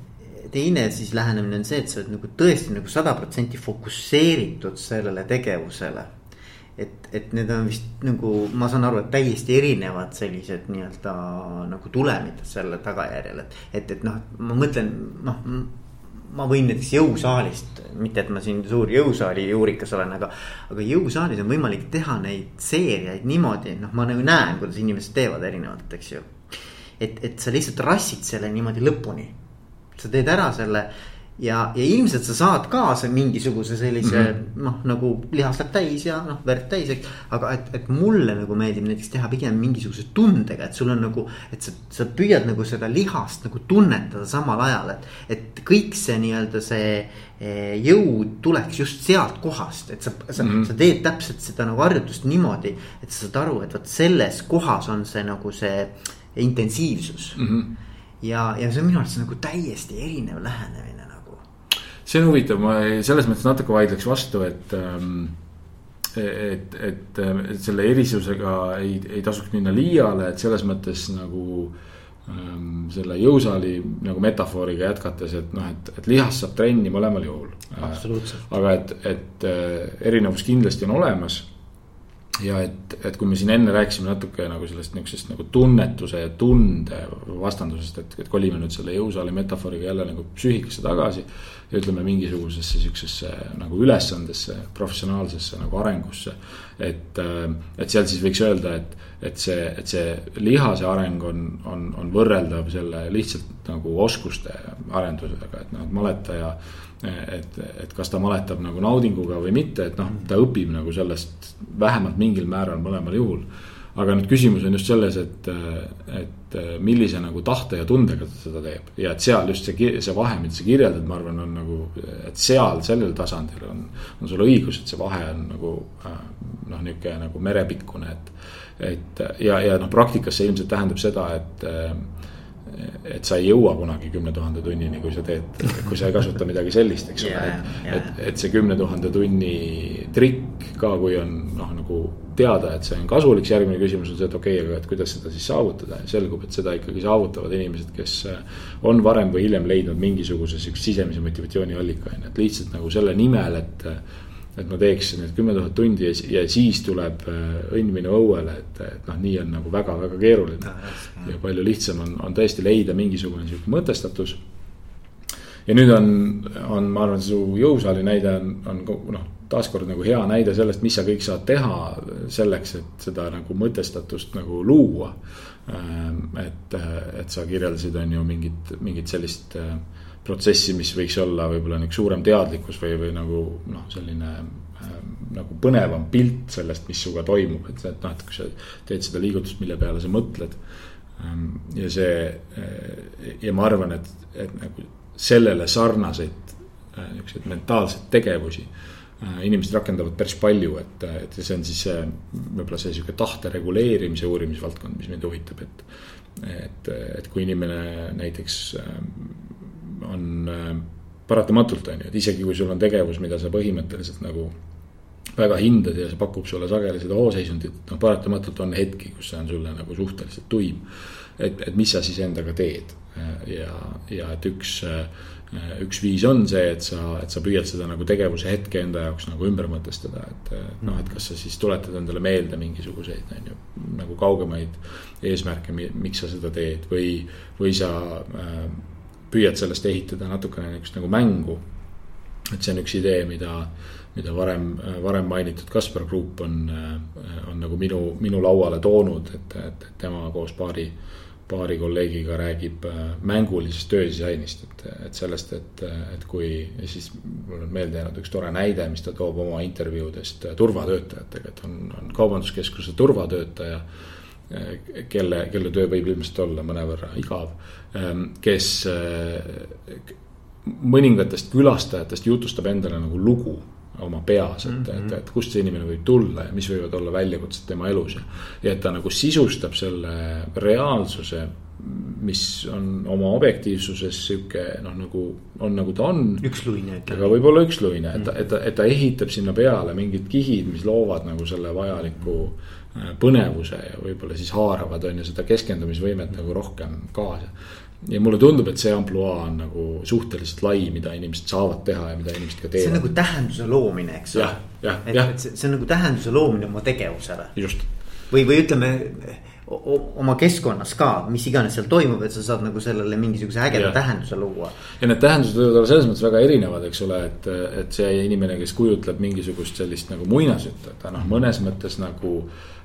teine siis lähenemine on see, et sa oled nagu tõesti nagu sada protsenti fokusseeritud sellele tegevusele. et, et need on vist nagu, ma saan aru, et täiesti erinevad sellised nii-öelda nagu tulemid selle tagajärjel, et, et, et noh, ma mõtlen, noh ma võin näiteks jõusaalist, mitte et ma siin suur jõusaali juurikas olen, aga. aga jõusaalis on võimalik teha neid seeriaid niimoodi, noh, ma nagu näen, kuidas inimesed teevad erinevalt, eks ju. et, et sa lihtsalt rassid selle niimoodi lõpuni sa teed ära selle ja, ja ilmselt sa saad kaasa mingisuguse sellise mm -hmm. noh, nagu lihas läheb täis ja noh, verd täis, eks. aga et, et mulle nagu meeldib näiteks teha pigem mingisuguse tundega, et sul on nagu, et sa, sa püüad nagu seda lihast nagu tunnetada samal ajal, et. et kõik see nii-öelda see eh, jõud tuleks just sealt kohast, et sa, sa mm, -hmm. sa teed täpselt seda nagu harjutust niimoodi. et sa saad aru, et vot selles kohas on see nagu see intensiivsus mm. -hmm ja, ja see on minu arvates nagu täiesti erinev lähenemine nagu. see on huvitav, ma selles mõttes natuke vaidleks vastu, et ähm, et, et, et selle erisusega ei, ei tasuks minna liiale, et selles mõttes nagu ähm, selle jõusaali nagu metafooriga jätkates, et noh, et, et lihas saab trenni mõlemal juhul. aga et, et äh, erinevus kindlasti on olemas ja et, et kui me siin enne rääkisime natuke nagu sellest niisugusest nagu tunnetuse ja tunde vastandusest, et, et kolime nüüd selle jõusaali metafooriga jälle nagu psüühikasse tagasi. ja ütleme mingisugusesse sihukesesse nagu ülesandesse, professionaalsesse nagu arengusse. et, et seal siis võiks öelda, et, et see, et see lihase areng on, on, on võrreldav selle lihtsalt nagu oskuste arendusega, et noh, et maletaja et, et kas ta maletab nagu naudinguga või mitte, et noh, ta õpib nagu sellest vähemalt mingil määral mõlemal juhul. aga nüüd küsimus on just selles, et, et millise nagu tahte ja tundega ta seda teeb ja et seal just see, see vahe, mida sa kirjeldad, ma arvan, on nagu, et seal sellel tasandil on, on sul õigus, et see vahe on nagu noh, niisugune nagu merepikkune, et. et ja, ja noh, praktikas see ilmselt tähendab seda, et et sa ei jõua kunagi kümne tuhande tunnini, kui sa teed, kui sa ei kasuta midagi sellist, eks ole. Yeah,, et yeah.. et, et see kümne tuhande tunni trikk ka, kui on noh, nagu teada, et see on kasulik, siis järgmine küsimus on see, et okei okay,, aga et kuidas seda siis saavutada? Ja selgub, et seda ikkagi saavutavad inimesed, kes on varem või hiljem leidnud mingisuguse sihukese sisemise motivatsiooni allika, on ju, et lihtsalt nagu selle nimel, et et ma teeks need kümme tuhat tundi ja, ja siis tuleb äh, õnn minu õuele, et, et noh, nii on nagu väga-väga keeruline. ja palju lihtsam on, on tõesti leida mingisugune sihuke mõtestatus. ja nüüd on, on, ma arvan, su jõusaali näide on, on noh, taaskord nagu hea näide sellest, mis sa kõik saad teha selleks, et seda nagu mõtestatust nagu luua. Ähm, et, et sa kirjeldasid, on ju mingit, mingit sellist äh, protsessi, mis võiks olla võib-olla niisugune suurem teadlikkus või, või nagu noh, selline äh, nagu põnevam pilt sellest, mis sinuga toimub, et, et noh, et kui sa teed seda liigutust, mille peale sa mõtled ähm,. ja see äh, ja ma arvan, et, et nagu sellele sarnaseid äh, niisuguseid mentaalseid tegevusi äh, inimesed rakendavad päris palju, et, et see on siis võib-olla see sihuke tahte reguleerimise uurimisvaldkond, mis mind huvitab, et. et, et kui inimene näiteks on äh, paratamatult, on ju, et isegi kui sul on tegevus, mida sa põhimõtteliselt nagu väga hindad ja see pakub sulle sageli seda hooseisundit, noh paratamatult on hetki, kus see on sulle nagu suhteliselt tuim. et, et mis sa siis endaga teed ja, ja et üks, üks viis on see, et sa, et sa püüad seda nagu tegevuse hetke enda jaoks nagu ümber mõtestada, et noh, et kas sa siis tuletad endale meelde mingisuguseid, on ju, nagu kaugemaid eesmärke, miks sa seda teed või, või sa äh, püüad sellest ehitada natukene niisugust nagu mängu. et see on üks idee, mida mida varem, varem mainitud Kaspar Grupp on, on nagu minu, minu lauale toonud, et, et, et tema koos paari, paari kolleegiga räägib äh, mängulisest töödisainist, et, et sellest, et, et kui, ja siis mul on meelde jäänud üks tore näide, mis ta toob oma intervjuudest turvatöötajatega, et on, on kaubanduskeskuse turvatöötaja äh, kelle, kelle töö võib ilmselt olla mõnevõrra igav, kes äh, mõningatest külastajatest jutustab endale nagu lugu oma peas, et mm, -hmm. et, et kust see inimene võib tulla ja mis võivad olla väljakutsed tema elus ja. ja et ta nagu sisustab selle reaalsuse, mis on oma objektiivsuses sihuke noh, nagu on nagu ta on. üksluine. aga võib-olla üksluine, et ta, et ta, et ta ehitab sinna peale mingid kihid, mis loovad nagu selle vajaliku äh, põnevuse ja võib-olla siis haaravad on ju seda keskendumisvõimet nagu rohkem kaasa ja mulle tundub, et see ampluaa on nagu suhteliselt lai, mida inimesed saavad teha ja mida inimesed ka teevad. see on nagu tähenduse loomine, eks ole. et, et see, see on nagu tähenduse loomine oma tegevusele. või, või ütleme oma keskkonnas ka, mis iganes seal toimub, et sa saad nagu sellele mingisuguse ägeda ja. tähenduse luua. ja need tähendused võivad olla selles mõttes väga erinevad, eks ole, et, et see inimene, kes kujutleb mingisugust sellist nagu muinasjuttu, et ta noh, mõnes mõttes nagu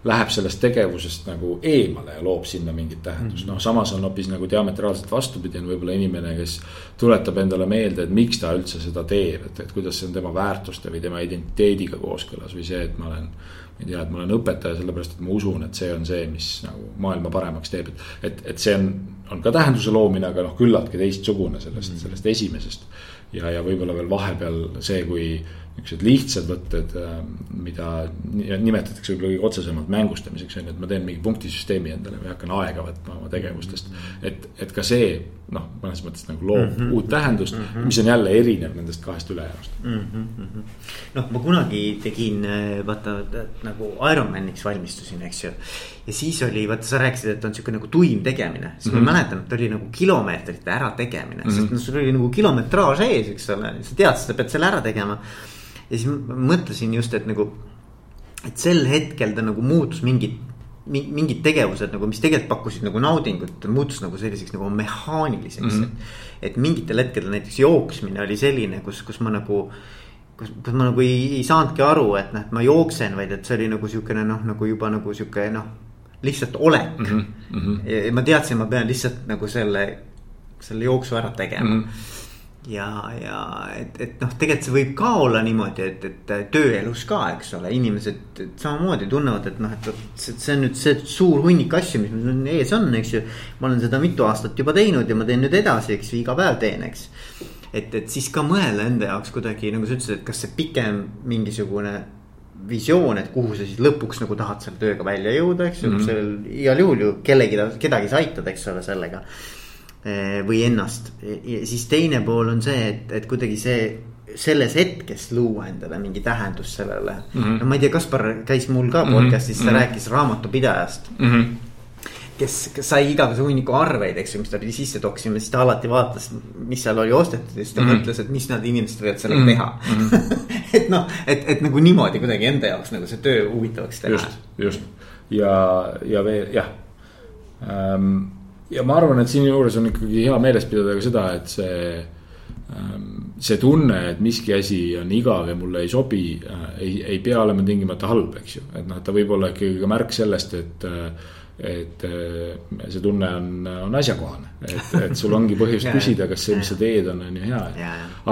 läheb sellest tegevusest nagu eemale ja loob sinna mingit tähendust mm -hmm., noh, samas on hoopis nagu diametraalselt vastupidi, on võib-olla inimene, kes tuletab endale meelde, et miks ta üldse seda teeb, et, et kuidas see on tema väärtuste või tema identiteediga kooskõlas või see, et ma olen ma ei tea, et ma olen õpetaja sellepärast, et ma usun, et see on see, mis nagu maailma paremaks teeb, et. et, et see on, on ka tähenduse loomine, aga noh, küllaltki teistsugune sellest mm, -hmm. sellest esimesest. ja, ja võib-olla veel vahepeal see, kui niisugused lihtsad võtted, äh, mida nimetatakse võib-olla kõige otsesemalt mängustamiseks, on ju, et ma teen mingi punktisüsteemi endale või hakkan aega võtma oma tegevustest. et, et ka see noh, mõnes mõttes nagu loob mm -hmm. uut tähendust mm, -hmm. mis on jälle erinev nendest kahest ülejäänust mm. -hmm. noh, ma kunagi tegin äh, vaata nagu Ironmaniks valmistusin, eks ju. ja siis oli, vaata, sa rääkisid, et on sihuke nagu tuim tegemine, siis mm -hmm. ma mhm. mäletan, et oli nagu kilomeetrite ärategemine mm, -hmm. sest noh, sul oli nagu kilometraaž ees, eks ole, sa tead, sa pead selle ära tegema ja siis mõtlesin just, et nagu, et sel hetkel ta nagu muutus mingit mingid tegevused nagu, mis tegelikult pakkusid nagu naudingut, muutus nagu selliseks nagu mehaaniliseks mm. -hmm. et mingitel hetkedel näiteks jooksmine oli selline, kus, kus ma nagu. kus, kus ma nagu ei, ei saanudki aru, et noh, et ma jooksen, vaid et see oli nagu sihukene noh, nagu juba nagu sihuke noh. lihtsalt olek mm. -hmm. ja ma teadsin, ma pean lihtsalt nagu selle, selle jooksu ära tegema mm. -hmm ja, ja et, et noh, tegelikult see võib ka olla niimoodi, et, et tööelus ka, eks ole, inimesed samamoodi tunnevad, et noh, et see, on nüüd see suur hunnik asju, mis mul ees on, eks ju. ma olen seda mitu aastat juba teinud ja ma teen nüüd edasi, eks ju, iga päev teen, eks. et, et siis ka mõelda enda jaoks kuidagi nagu sa ütlesid, et kas see pikem mingisugune visioon, et kuhu sa siis lõpuks nagu tahad selle tööga välja jõuda, eks ju mm -hmm., sellel igal juhul ju kellegi, kedagi sa aitad, eks ole, sellega või ennast. siis teine pool on see, et, et kuidagi see selles hetkes luua endale mingi tähendus sellele mm. -hmm. no ma ei tea, Kaspar käis mul ka mhm. podcast'is mm, -hmm. ta mhm. rääkis raamatupidajast mm. -hmm kes, kes sai igasuguse hunniku arveid, eks ju, mis ta pidi sisse toksima, siis ta alati vaatas, mis seal oli ostetud ja siis ta mm -hmm. mõtles, et mis need inimesed võivad sellega mm -hmm. teha. -hmm. et noh, et, et nagu niimoodi kuidagi enda jaoks nagu see töö huvitavaks teha. just, just ja, ja veel jah ähm, ja ma arvan, et siinjuures on ikkagi hea meeles pidada ka seda, et see, ähm, see tunne, et miski asi on igav ja mulle ei sobi, äh, ei, ei pea olema tingimata halb, eks ju. et noh, ta võib olla ikkagi ka märk sellest, et, äh, et äh, see tunne on, on asjakohane. et, et sul ongi põhjust küsida, kas see, mis sa teed, on, on ju hea.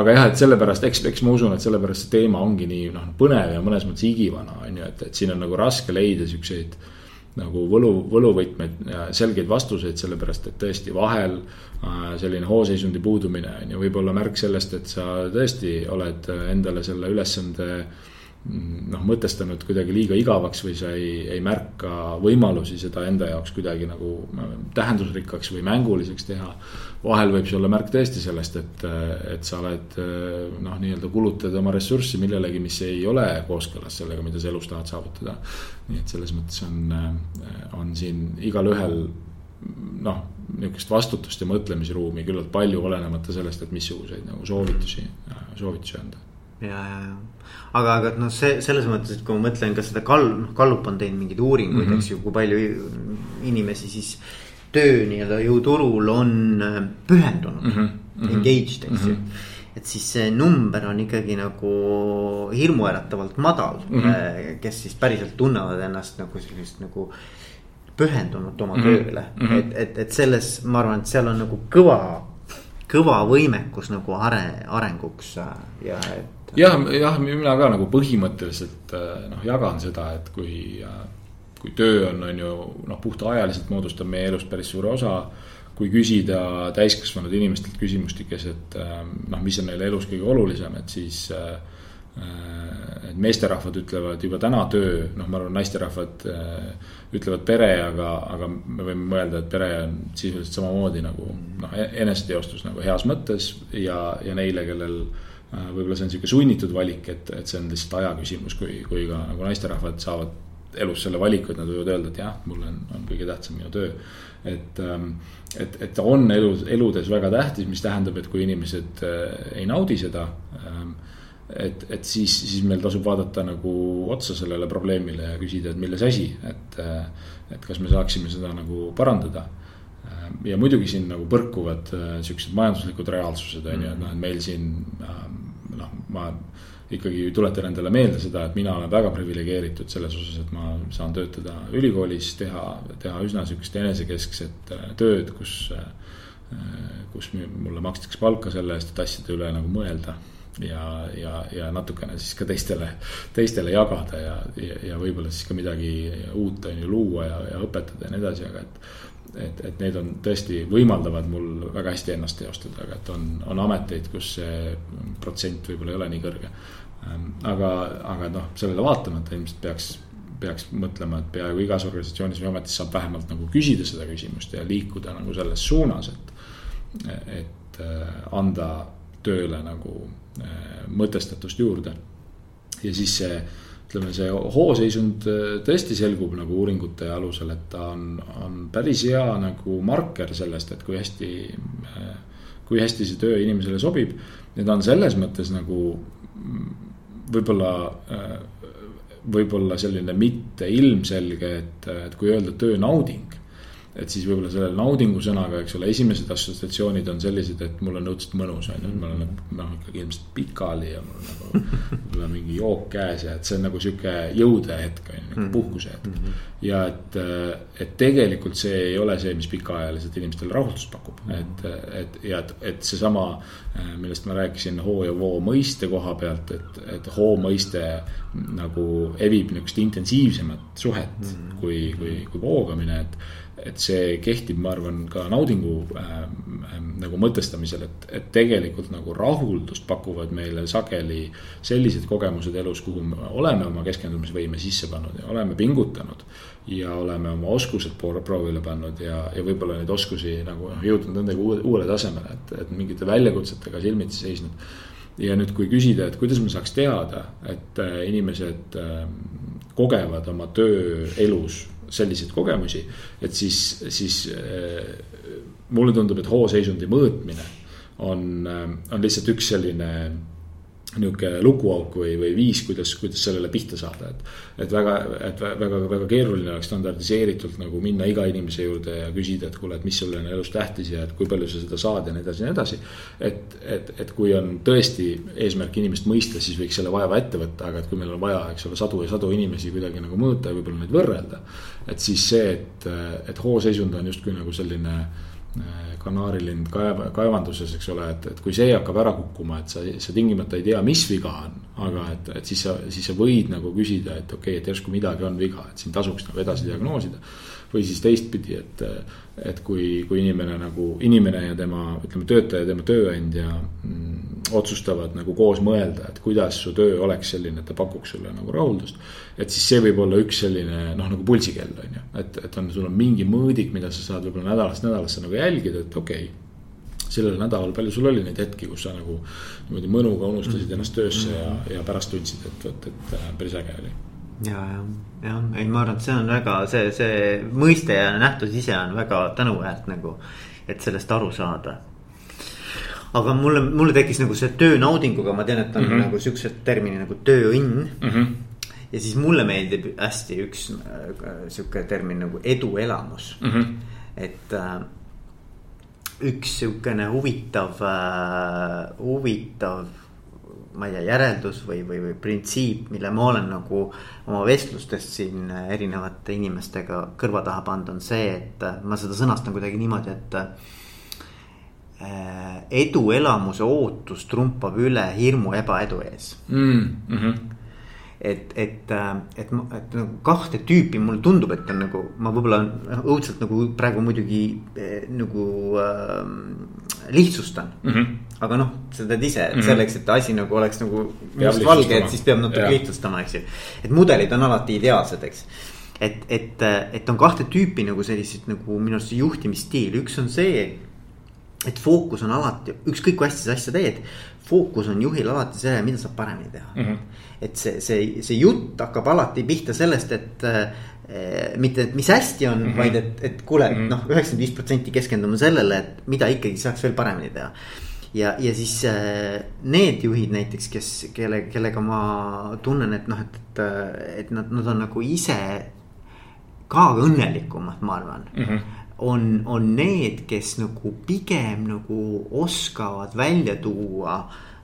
aga jah, et sellepärast, eks, eks ma usun, et sellepärast see teema ongi nii noh, põnev ja mõnes mõttes igivana, on ju, et, et siin on nagu raske leida siukseid nagu võlu, võluvõtmeid ja selgeid vastuseid, sellepärast et tõesti vahel äh, selline hooseisundi puudumine on ju võib-olla märk sellest, et sa tõesti oled endale selle ülesande noh, mõtestanud kuidagi liiga igavaks või sa ei, ei märka võimalusi seda enda jaoks kuidagi nagu tähendusrikkaks või mänguliseks teha. vahel võib see olla märk tõesti sellest, et, et sa oled noh, nii-öelda kulutad oma ressurssi millelegi, mis ei ole kooskõlas sellega, mida sa elus tahad saavutada. nii et selles mõttes on, on siin igalühel noh, niisugust vastutust ja mõtlemisruumi küllalt palju, olenemata sellest, et missuguseid nagu soovitusi, soovitusi anda ja, ja, ja aga, aga noh, see selles mõttes, et kui ma mõtlen ka seda Kall-, noh, Gallup on teinud mingeid uuringuid mm, -hmm. eks ju, kui palju inimesi siis töö nii-öelda jõuturul on äh, pühendunud mm, -hmm. engaged, eks ju mm. -hmm et siis see number on ikkagi nagu hirmuäratavalt madal mm, -hmm. kes siis päriselt tunnevad ennast nagu sellist nagu pühendunud oma mm -hmm. tööle mm, -hmm. et, et, et selles, ma arvan, et seal on nagu kõva, kõva võimekus nagu are, arenguks äh, ja et jah, jah, mina ka nagu põhimõtteliselt äh, noh, jagan seda, et kui, äh, kui töö on, on ju noh, puhtaajaliselt moodustab meie elust päris suure osa. kui küsida täiskasvanud inimestelt küsimustikes, et äh, noh, mis on neile elus kõige olulisem, et siis et meesterahvad ütlevad juba täna töö, noh, ma arvan, naisterahvad ütlevad pere, aga, aga me võime mõelda, et pere on sisuliselt samamoodi nagu noh, e-, eneseteostus nagu heas mõttes ja, ja neile, kellel võib-olla see on sihuke sunnitud valik, et, et see on lihtsalt aja küsimus, kui, kui ka nagu naisterahvad saavad elus selle valiku, et nad võivad öelda, et jah, mul on, on kõige tähtsam minu töö. et, ähm, et, et ta on elus, eludes väga tähtis, mis tähendab, et kui inimesed äh, ei naudi seda. Ähm, et, et siis, siis meil tasub vaadata nagu otsa sellele probleemile ja küsida, et milles asi, et, äh, et kas me saaksime seda nagu parandada ja muidugi siin nagu põrkuvad siuksed majanduslikud reaalsused on ju, et noh, et meil siin ähm, ma ikkagi tuletan endale meelde seda, et mina olen väga priviligeeritud selles osas, et ma saan töötada ülikoolis, teha, teha üsna sihukest enesekeskset äh, tööd, kus. Äh, kus mulle makstakse palka selle eest, et asjade üle nagu mõelda ja, ja, ja natukene siis ka teistele, teistele jagada ja, ja, ja võib-olla siis ka midagi uut on ju luua ja, ja õpetada ja nii edasi, aga et et, et need on tõesti, võimaldavad mul väga hästi ennast teostada, aga et on, on ameteid, kus see protsent võib-olla ei ole nii kõrge. Ähm, aga, aga noh, sellele vaatamata ilmselt peaks, peaks mõtlema, et peaaegu igas organisatsioonis või ametis saab vähemalt nagu küsida seda küsimust ja liikuda nagu selles suunas, et, et äh, anda tööle nagu äh, mõtestatust juurde. ja siis see ütleme, see hooseisund äh, tõesti selgub nagu uuringute alusel, et ta on, on päris hea nagu marker sellest, et kui hästi, äh, kui hästi see töö inimesele sobib. ja ta on selles mõttes nagu võib-olla, äh, võib-olla selline mitte ilmselge, et, et kui öelda töönauding et siis võib-olla selle naudingu sõnaga, eks ole, esimesed assotsiatsioonid on sellised, et mul on õudselt mõnus, on ju, et ma olen nagu noh, ikkagi ilmselt pikali ja mul on nagu võib-olla mingi jook käes ja et see on nagu sihuke jõude hetk, on ju, nagu puhkuse hetk. Mhm. ja et, et tegelikult see ei ole see, mis pikaajaliselt inimestele rahuldust pakub, et, et ja et, et seesama, millest ma rääkisin hoo ja voo mõiste koha pealt, et, et hoo mõiste nagu evib niisugust intensiivsemat suhet mm -hmm. kui, kui, kui voogamine, et et see kehtib, ma arvan, ka naudingu äh, äh, nagu mõtestamisel, et, et tegelikult nagu rahuldust pakuvad meile sageli sellised kogemused elus, kuhu me oleme oma keskendumisvõime sisse pannud ja oleme pingutanud. ja oleme oma oskused proovile pannud ja, ja võib-olla neid oskusi nagu noh, jõudnud nendega uuele, uuele tasemele, et, et mingite väljakutsetega silmitsi seisnud ja nüüd, kui küsida, et kuidas me saaks teada, et äh, inimesed äh, kogevad oma tööelus selliseid kogemusi, et siis, siis äh, mulle tundub, et hooseisundi mõõtmine on, äh, on lihtsalt üks selline niisugune lukuauk või, või viis, kuidas, kuidas sellele pihta saada, et. et väga, et väga, väga keeruline oleks standardiseeritult nagu minna iga inimese juurde ja küsida, et kuule, et mis sulle on elus tähtis ja et kui palju sa seda saad ja nii edasi ja nii edasi. et, et, et kui on tõesti eesmärk inimest mõista, siis võiks selle vaeva ette võtta, aga et kui meil on vaja, eks ole, sadu ja sadu inimesi kuidagi nagu mõõta ja võib-olla neid võrrelda. et siis see, et, et hooseisund on justkui nagu selline kanaarilind kaev, kaevanduses, eks ole, et, et kui see hakkab ära kukkuma, et sa, sa tingimata ei tea, mis viga on. aga et, et siis sa, siis sa võid nagu küsida, et okei okay,, et järsku midagi on viga, et siin tasuks nagu edasi diagnoosida. Või siis teistpidi, et, et kui, kui inimene nagu, inimene ja tema, ütleme, töötaja, tema tööandja mm, otsustavad nagu koos mõelda, et kuidas su töö oleks selline, et ta pakuks sulle nagu rahuldust. et siis see võib olla üks selline noh, nagu pulsikell on ju, et, et on, sul on mingi mõõdik, mida sa saad võib-olla nädalast nädalasse nagu jälgida, et okei okay, sellel nädalal, palju sul oli neid hetki, kus sa nagu niimoodi mõnuga unustasid ennast töösse ja, ja pärast tundsid, et vot, et äh, päris äge oli. Ja, ja, jah, ei, ma arvan, et see on väga see, see mõiste ja nähtus ise on väga tänuväärt nagu, et sellest aru saada aga mulle, mulle tekkis nagu see töönaudinguga, ma tean, et on mm -hmm. nagu siuksed terminid nagu tööõnn mm. -hmm. ja siis mulle meeldib hästi üks äh, sihuke termin nagu eduelamus mm. -hmm. et äh, üks sihukene huvitav äh,, huvitav ma ei tea, järeldus või, või, või printsiip, mille ma olen nagu oma vestlustest siin erinevate inimestega kõrva taha pannud, on see, et äh, ma seda sõnastan kuidagi niimoodi, et äh, Äh, eduelamuse ootus trumpab üle hirmu ebaedu ees mm. -hmm. Et, et, äh, et, et nagu kahte tüüpi mulle tundub, et on nagu ma võib-olla õudselt nagu praegu muidugi eh, nagu äh, lihtsustan mm. -hmm. aga noh, sa tead ise, et -hmm. selleks, et asi nagu oleks nagu mustvalge, et siis peab natuke lihtsustama, eks ju. et mudelid on alati ideaalsed, eks et, et, et on kahte tüüpi nagu selliseid nagu minu arust juhtimisstiil, üks on see et fookus on alati, ükskõik kui hästi sa asja teed, fookus on juhil alati see, mida saab paremini teha mm. -hmm. et see, see, see jutt hakkab alati pihta sellest, et äh, mitte, et mis hästi on mm, -hmm. vaid et, et kuule mm -hmm. noh, üheksakümmend viis protsenti keskendume sellele, et mida ikkagi saaks veel paremini teha. ja, ja siis äh, need juhid näiteks, kes, kelle, kellega ma tunnen, et noh, et, et, et nad, nad on nagu ise ka õnnelikumad, ma arvan mm. -hmm on, on need, kes nagu pigem nagu oskavad välja tuua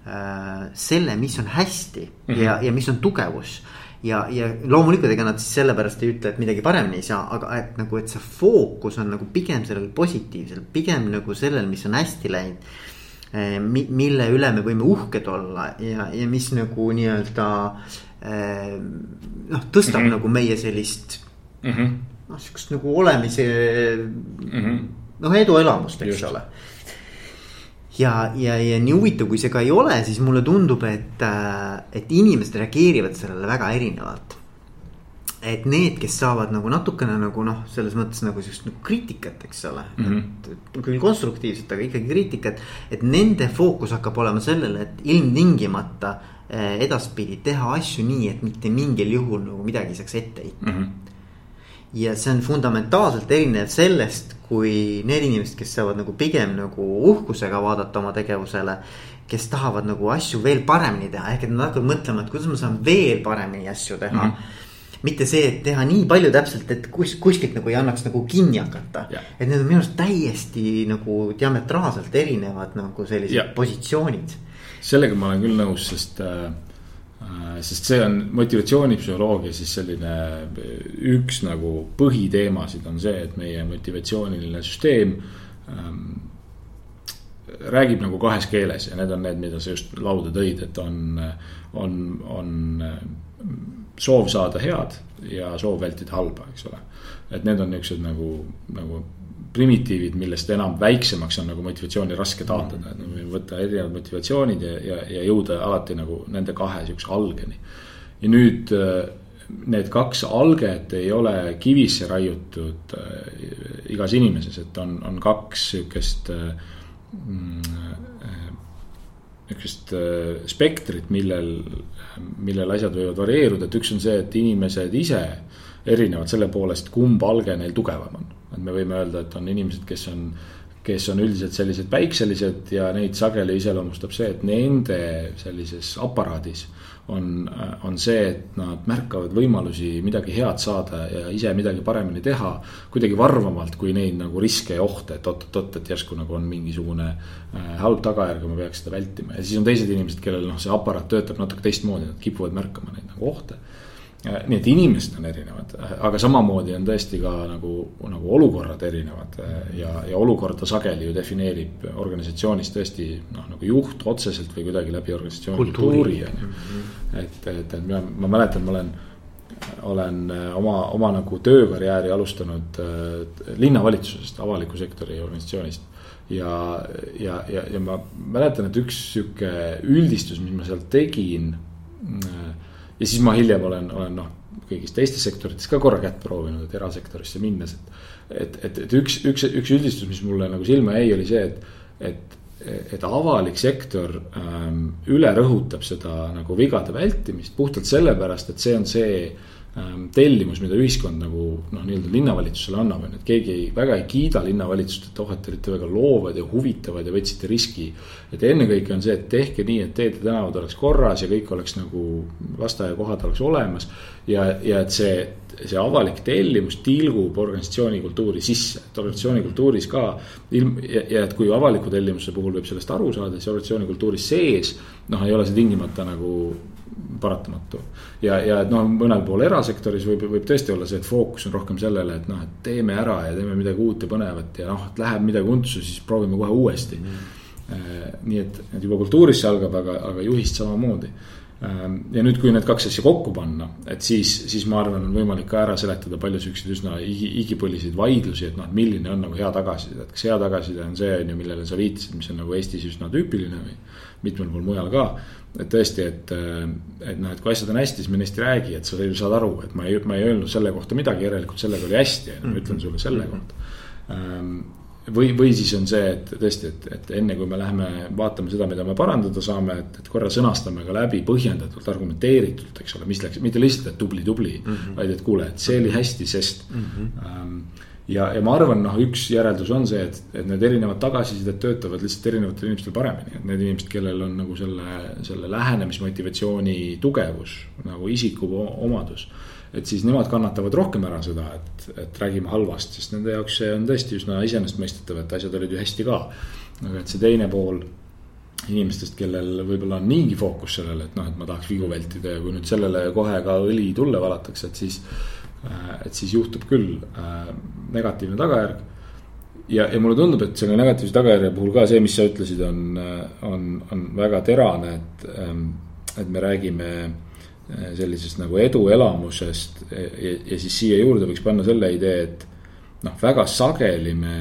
äh, selle, mis on hästi mm -hmm. ja, ja mis on tugevus ja, ja loomulikult, ega nad siis sellepärast ei ütle, et midagi paremini ei saa, aga et nagu, et see fookus on nagu pigem sellel positiivsel, pigem nagu sellel, mis on hästi läinud eh,. mille üle me võime uhked olla ja, ja mis nagu nii-öelda eh, noh, tõstab mm -hmm. nagu meie sellist mm. -hmm noh, sihukest nagu olemise mm -hmm. noh, eduelamust, eks Just. ole. ja, ja, ja nii huvitav, kui see ka ei ole, siis mulle tundub, et, äh, et inimesed reageerivad sellele väga erinevalt. et need, kes saavad nagu natukene nagu noh, selles mõttes nagu sihukest nagu kriitikat, eks ole mm. -hmm. et küll konstruktiivset, aga ikkagi kriitikat, et nende fookus hakkab olema sellele, et ilmtingimata äh, edaspidi teha asju nii, et mitte mingil juhul nagu midagi ei saaks ette heita mm. -hmm ja see on fundamentaalselt erinev sellest, kui need inimesed, kes saavad nagu pigem nagu uhkusega vaadata oma tegevusele. kes tahavad nagu asju veel paremini teha, ehk et nad hakkavad mõtlema, et kuidas ma saan veel paremini asju teha mm. -hmm mitte see, et teha nii palju täpselt, et kus, kuskilt nagu ei annaks nagu kinni hakata. et need on minu arust täiesti nagu diametraalselt erinevad nagu sellised ja. positsioonid. sellega ma olen küll nõus, sest Äh, sest see on motivatsioonipsühholoogia siis selline üks nagu põhiteemasid on see, et meie motivatsiooniline süsteem ähm, räägib nagu kahes keeles ja need on need, mida sa just lauda tõid, et on, on, on äh, soov saada head ja soov vältida halba, eks ole. et need on niuksed nagu, nagu primitiivid, millest enam väiksemaks on nagu motivatsiooni raske taotleda, et me võtta erinevad motivatsioonid ja, ja, ja jõuda alati nagu nende kahe sihukese algeni. ja nüüd äh, need kaks alget ei ole kivisse raiutud äh, igas inimeses, et on, on kaks sihukest äh, niisugust spektrit, millel, millel asjad võivad varieeruda, et üks on see, et inimesed ise erinevad selle poolest, kumb alge neil tugevam on et me võime öelda, et on inimesed, kes on, kes on üldiselt sellised päikselised ja neid sageli iseloomustab see, et nende sellises aparaadis on, on see, et nad märkavad võimalusi midagi head saada ja ise midagi paremini teha. kuidagi varvamalt kui neid nagu riske ja ohte, et oot-oot-oot, et järsku nagu on mingisugune äh, halb tagajärg ja ma peaks seda vältima ja siis on teised inimesed, kellel noh, see aparaat töötab natuke teistmoodi, nad kipuvad märkama neid nagu ohte nii et inimesed on erinevad, aga samamoodi on tõesti ka nagu, nagu olukorrad erinevad ja, ja olukorda sageli ju defineerib organisatsioonis tõesti noh, nagu juht otseselt või kuidagi läbi organisatsiooni kultuuri on ju. et, et, et ma, ma mäletan, ma olen olen oma, oma nagu töökarjääri alustanud äh, linnavalitsusest, avaliku sektori organisatsioonist. ja, ja, ja, ja ma mäletan, et üks sihuke üldistus, mis ma seal tegin äh, ja siis ma hiljem olen, olen noh, kõigis teistes sektorites ka korra kätt proovinud, et erasektorisse minnes, et. et, et, et üks, üks, üks üldistus, mis mulle nagu silma jäi, oli see, et, et, et avalik sektor ähm, üle rõhutab seda nagu vigade vältimist puhtalt sellepärast, et see on see Ähm, tellimus, mida ühiskond nagu noh, nii-öelda linnavalitsusele annab, on ju, et keegi ei, väga ei kiida linnavalitsust, et oh, et te olite väga loovad ja huvitavad ja võtsite riski. et ennekõike on see, et tehke nii, et teed ja tänavad oleks korras ja kõik oleks nagu lasteaiakohad oleks olemas. ja, ja et see, see avalik tellimus tilgub organisatsiooni kultuuri sisse, et organisatsiooni kultuuris ka ilm ja, ja et kui avaliku tellimuse puhul võib sellest aru saada, siis organisatsiooni kultuuris sees. noh, ei ole see tingimata nagu paratamatu. ja, ja et noh, mõnel pool erasektoris võib, võib tõesti olla see, et fookus on rohkem sellele, et noh, et teeme ära ja teeme midagi uut ja põnevat ja noh, et läheb midagi untsu, siis proovime kohe uuesti mm. -hmm. nii et, et juba kultuuris see algab, aga, aga juhist samamoodi ja nüüd, kui need kaks asja kokku panna, et siis, siis ma arvan, on võimalik ka ära seletada palju siukseid üsna igipõliseid vaidlusi, et noh, milline on nagu hea tagasiside, et kas hea tagasiside on see, on ju, millele sa viitasid, mis on nagu Eestis üsna tüüpiline või mitmel pool mujal ka. Et tõesti, et, et noh, et kui asjad on hästi, siis neist ei räägi, et sa saad aru, et ma ei, ma ei öelnud selle kohta midagi, järelikult sellega oli hästi, ju, ma ütlen sulle selle kohta. Või, või siis on see, et tõesti, et, et enne kui me läheme vaatame seda, mida me parandada saame, et, et korra sõnastame ka läbi põhjendatult, argumenteeritult, eks ole, mis läks, mitte lihtsalt, et tubli, tubli mm, -hmm. vaid et kuule, et see oli hästi, sest mm. -hmm. Ähm, ja, ja ma arvan, noh, üks järeldus on see, et, et need erinevad tagasisidet töötavad lihtsalt erinevatel inimestel paremini, et need inimesed, kellel on nagu selle, selle lähenemismotivatsiooni tugevus nagu isiku omadus. Et siis nemad kannatavad rohkem ära seda, et, et räägime halvast, sest nende jaoks see on tõesti üsna iseenesestmõistetav, et asjad olid ju hästi ka. aga et see teine pool inimestest, kellel võib-olla on niigi fookus sellele, et noh, et ma tahaks vigu vältida ja kui nüüd sellele kohe ka õli tulle valatakse, et siis Äh, et siis juhtub küll äh, negatiivne tagajärg. ja, ja mulle tundub, et selle negatiivse tagajärje puhul ka see, mis sa ütlesid, on, äh, on, on väga terane, et, ähm, et me räägime sellisest nagu eduelamusest ja, ja siis siia juurde võiks panna selle idee, et noh, väga sageli me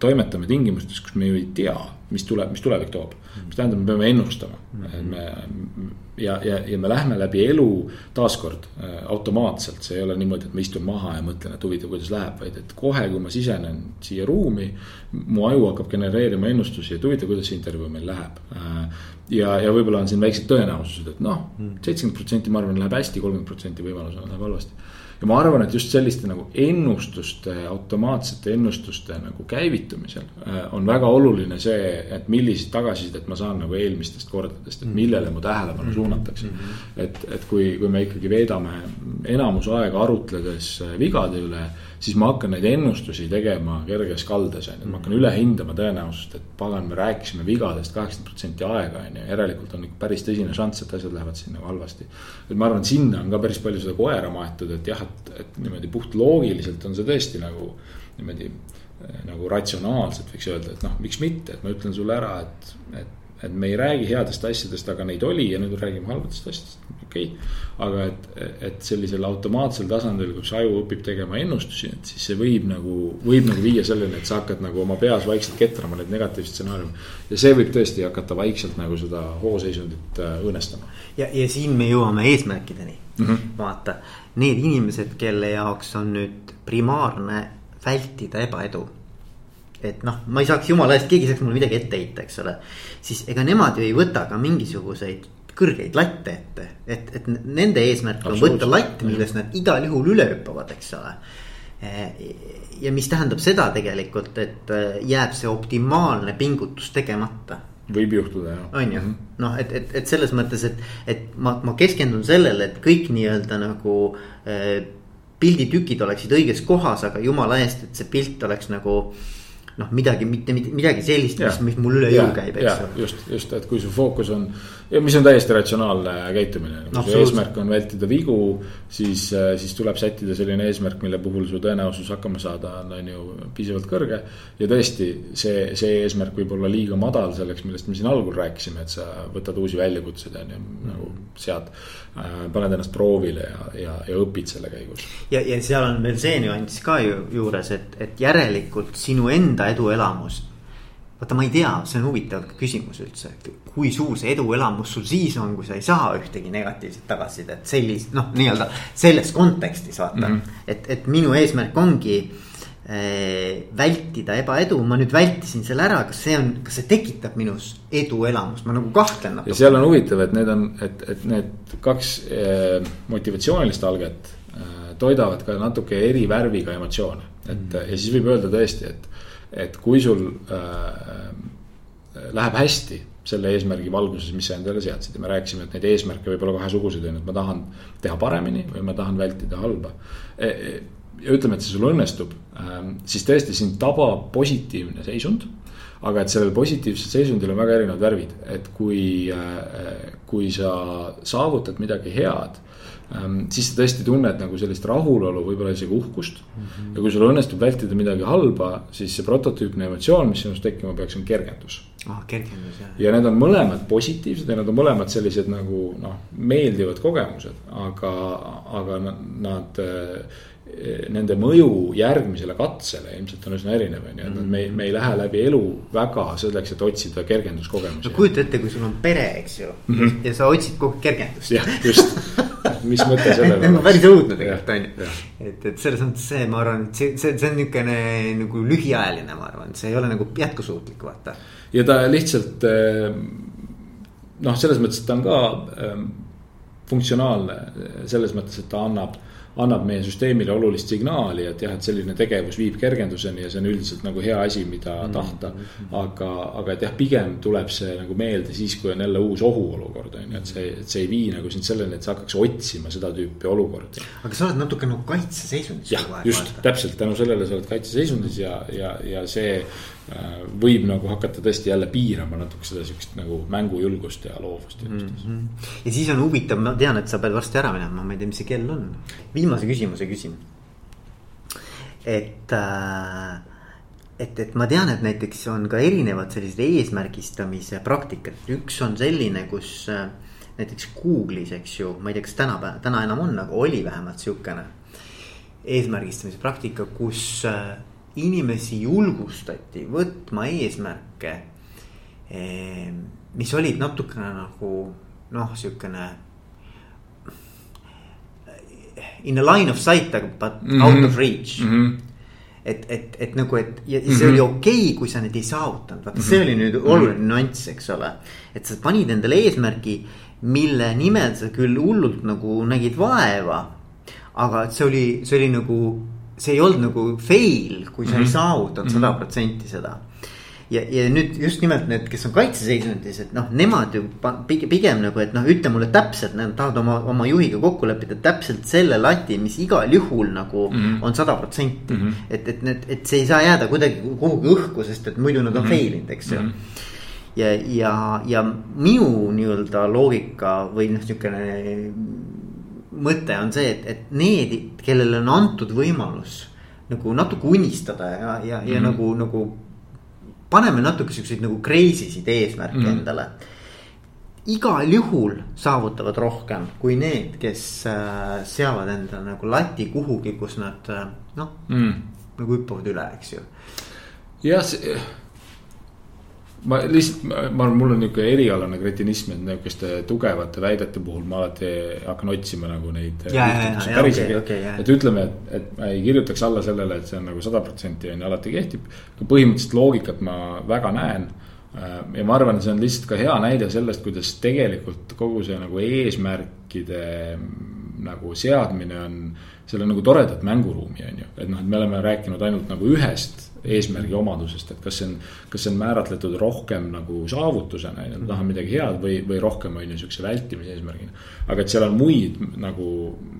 toimetame tingimustes, kus me ju ei tea, mis tuleb, mis tulevik toob. mis tähendab, me peame ennustama mm, -hmm. me ja, ja, ja me lähme läbi elu taaskord äh, automaatselt, see ei ole niimoodi, et ma istun maha ja mõtlen, et huvitav, kuidas läheb, vaid et kohe, kui ma sisenen siia ruumi. mu aju hakkab genereerima ennustusi, et huvitav, kuidas see intervjuu meil läheb. Äh, ja, ja võib-olla on siin väiksed tõenäosused, et noh, mm. seitsekümmend protsenti, ma arvan, läheb hästi, kolmkümmend protsenti võimalusena läheb halvasti ja ma arvan, et just selliste nagu ennustuste, automaatsete ennustuste nagu käivitumisel äh, on väga oluline see, et millist tagasisidet ma saan nagu eelmistest kordadest, et mm. millele mu tähelepanu suunatakse mm. et, et kui, kui me ikkagi veedame enamus aega arutledes äh, vigade üle siis ma hakkan neid ennustusi tegema kerges kaldes, on ju, ma hakkan üle hindama tõenäosust, et pagan, me rääkisime vigadest kaheksakümmend protsenti aega, on ju, järelikult on ikka päris tõsine šanss, et asjad lähevad siin nagu halvasti. et ma arvan, sinna on ka päris palju seda koera maetud, et jah, et, et niimoodi puht loogiliselt on see tõesti nagu niimoodi nagu ratsionaalselt võiks öelda, et noh, miks mitte, et ma ütlen sulle ära, et, et et me ei räägi headest asjadest, aga neid oli ja nüüd räägime halbadest asjadest, okei okay.. aga et, et sellisel automaatsel tasandil, kus aju õpib tegema ennustusi, et siis see võib nagu, võib nagu viia selleni, et sa hakkad nagu oma peas vaikselt ketrama neid negatiivseid stsenaariume. ja see võib tõesti hakata vaikselt nagu seda hooseisundit äh, õõnestama. ja, ja siin me jõuame eesmärkideni mm, -hmm. vaata, need inimesed, kelle jaoks on nüüd primaarne vältida ebaedu et noh, ma ei saaks jumala eest, keegi ei saaks mulle midagi ette heita, eks ole. siis ega nemad ju ei võta ka mingisuguseid kõrgeid latte ette, et, et nende eesmärk on võtta latt, millest nad igal juhul üle hüppavad, eks ole. ja mis tähendab seda tegelikult, et äh, jääb see optimaalne pingutus tegemata võib juhtuda jah. on ju, mhm. noh, et, et, et selles mõttes, et, et ma, ma keskendun sellele, et kõik nii-öelda nagu äh, pilditükid oleksid õiges kohas, aga jumala eest, et see pilt oleks nagu äh, noh, midagi, mitte midagi sellist, mis, mis mul üle jõu käib, eks ole. just, just, et kui su fookus on ja mis on täiesti ratsionaalne käitumine, kui su eesmärk on vältida vigu, siis, siis tuleb sättida selline eesmärk, mille puhul su tõenäosus hakkama saada on, on ju piisavalt kõrge. ja tõesti, see, see eesmärk võib olla liiga madal selleks, millest me siin algul rääkisime, et sa võtad uusi väljakutseid, on ju, nagu sead äh,. paned ennast proovile ja, ja, ja õpid selle käigus. ja, ja seal on veel see nüanss ka ju juures, et, et järelikult sinu enda eduelamust vaata, ma ei tea, see on huvitav küsimus üldse, kui suur see eduelamus sul siis on, kui sa ei saa ühtegi negatiivset tagasisidet sellist, noh, nii-öelda selles kontekstis vaata mm. -hmm. et, et minu eesmärk ongi äh, vältida ebaedu, ma nüüd vältisin selle ära, kas see on, kas see tekitab minus eduelamust, ma nagu kahtlen natuke. ja seal on huvitav, et need on, et, et need kaks äh, motivatsioonilist alget äh, toidavad ka natuke eri värviga emotsioone, et mm ja siis võib öelda tõesti, et et kui sul äh, läheb hästi selle eesmärgi valguses, mis sa endale seadsid ja me rääkisime, et neid eesmärke võib olla kahesuguseid, on ju, et ma tahan teha paremini või ma tahan vältida halba e. e ja ütleme, et see sul õnnestub, ähm, siis tõesti sind tabab positiivne seisund. aga et sellel positiivsel seisundil on väga erinevad värvid, et kui, äh, kui sa saavutad midagi head siis sa tõesti tunned nagu sellist rahulolu, võib-olla isegi uhkust mm. -hmm. ja kui sul õnnestub vältida midagi halba, siis see prototüüpne emotsioon, mis sinust tekkima peaks, on kergendus. ah, kergendus jah. ja need on mõlemad positiivsed ja nad on mõlemad sellised nagu noh, meeldivad kogemused, aga, aga nad nende mõju järgmisele katsele ilmselt on üsna erinev, on ju, et me, me ei lähe läbi elu väga selleks, et otsida kergenduskogemusi. no kujuta ette, kui sul on pere, eks ju mm, -hmm. ja sa otsid kogu aeg kergendust. jah, just mis mõte sellel on? päris õudne tegelikult on ju, et, et selles mõttes see, ma arvan, et see, see, see on niisugune nagu lühiajaline, ma arvan, see ei ole nagu jätkusuutlik, vaata. ja ta lihtsalt eh, noh, selles mõttes, et ta on ka ähm, funktsionaalne selles mõttes, et ta annab annab meie süsteemile olulist signaali, et jah, et selline tegevus viib kergenduseni ja see on üldiselt nagu hea asi, mida mm -hmm. tahta. aga, aga et jah, pigem tuleb see nagu meelde siis, kui on jälle uus ohuolukord on ju, et see, et see ei vii nagu sind selleni, et sa hakkaks otsima seda tüüpi olukordi. aga sa oled natuke nagu kaitseseisundis. jah, just, täpselt tänu sellele sa oled kaitseseisundis ja, ja, ja see võib nagu hakata tõesti jälle piirama natuke seda siukest nagu mängujulgust ja loovust mm. -hmm. ja siis on huvitav, ma tean, et sa pead varsti ära minema, ma ei tea, mis see kell on. viimase küsimuse küsin. et äh, et, et ma tean, et näiteks on ka erinevad sellised eesmärgistamise praktikad, üks on selline, kus äh, näiteks Google'is, eks ju, ma ei tea, kas tänapäeval, täna enam on, aga oli vähemalt sihukene. eesmärgistamise praktika, kus äh, inimesi julgustati võtma eesmärke. Eh, mis olid natukene nagu noh, sihukene. In a line of sight but mm -hmm. out of reach mm. -hmm et, et, et nagu, et ja see mm -hmm. oli okei okay,, kui sa neid ei saavutanud, vaata mm -hmm. see oli nüüd oluline mm -hmm. nüanss, eks ole. et sa panid endale eesmärgi, mille nimel sa küll hullult nagu nägid vaeva. aga et see oli, see oli nagu see ei olnud nagu fail, kui sa mm -hmm. ei mhm. saavutanud mhm. sada protsenti seda. ja, ja nüüd just nimelt need, kes on kaitseseisundis, et noh, nemad ju pigem, pigem nagu, et noh, ütle mulle täpselt, nad tahavad oma, oma juhiga kokku leppida täpselt selle lati, mis igal juhul nagu mm -hmm. on sada protsenti. Mhm. et, et need, et see ei saa jääda kuidagi kuhugi õhku, sest et muidu nad on mm -hmm. fail inud, eks ju mm. -hmm ja, ja, ja minu nii-öelda loogika või noh, niisugune mõte on see, et, et need, kellele on antud võimalus nagu natuke unistada ja, ja, ja mm -hmm. nagu, nagu. paneme natuke siukseid nagu crazy sid eesmärke mm -hmm. endale. igal juhul saavutavad rohkem kui need, kes äh, seavad endale nagu lati kuhugi, kus nad äh, noh mm -hmm. nagu hüppavad üle, eks ju. jah, ma lihtsalt, ma arvan, mul on nihuke erialane kretinism, et nihukeste tugevate väidete puhul ma alati hakkan otsima nagu neid. Okay, okay, et ütleme, et, et ma ei kirjutaks alla sellele, et see on nagu sada protsenti on ju alati kehtib. põhimõtteliselt loogikat ma väga näen. Äh, ja ma arvan, et see on lihtsalt ka hea näide sellest, kuidas tegelikult kogu see nagu eesmärkide nagu seadmine on. seal on nagu toredat mänguruumi, on ju, et noh, et me oleme rääkinud ainult nagu ühest eesmärgi omadusest, et kas see on, kas see on määratletud rohkem nagu saavutusena, ma tahan midagi head või, või rohkem on ju sihukese vältimise eesmärgina. aga et seal on muid nagu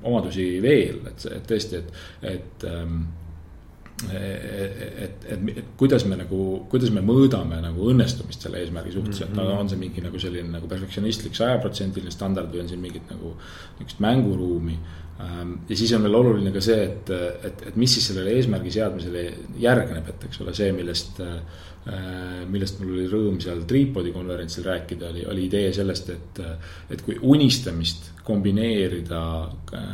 omadusi veel, et, et tõesti, et, et ähm, et, et, et kuidas me nagu, kuidas me mõõdame nagu õnnestumist selle eesmärgi suhtes, et no on see mingi nagu selline nagu perfektsionistlik sajaprotsendiline standard või on siin mingit nagu niisugust mänguruumi. Ähm, ja siis on veel oluline ka see, et, et, et mis siis sellele eesmärgi seadmisele järgneb, et eks ole, see, millest Äh, millest mul oli rõõm seal Tripodi konverentsil rääkida, oli, oli idee sellest, et, et kui unistamist kombineerida äh,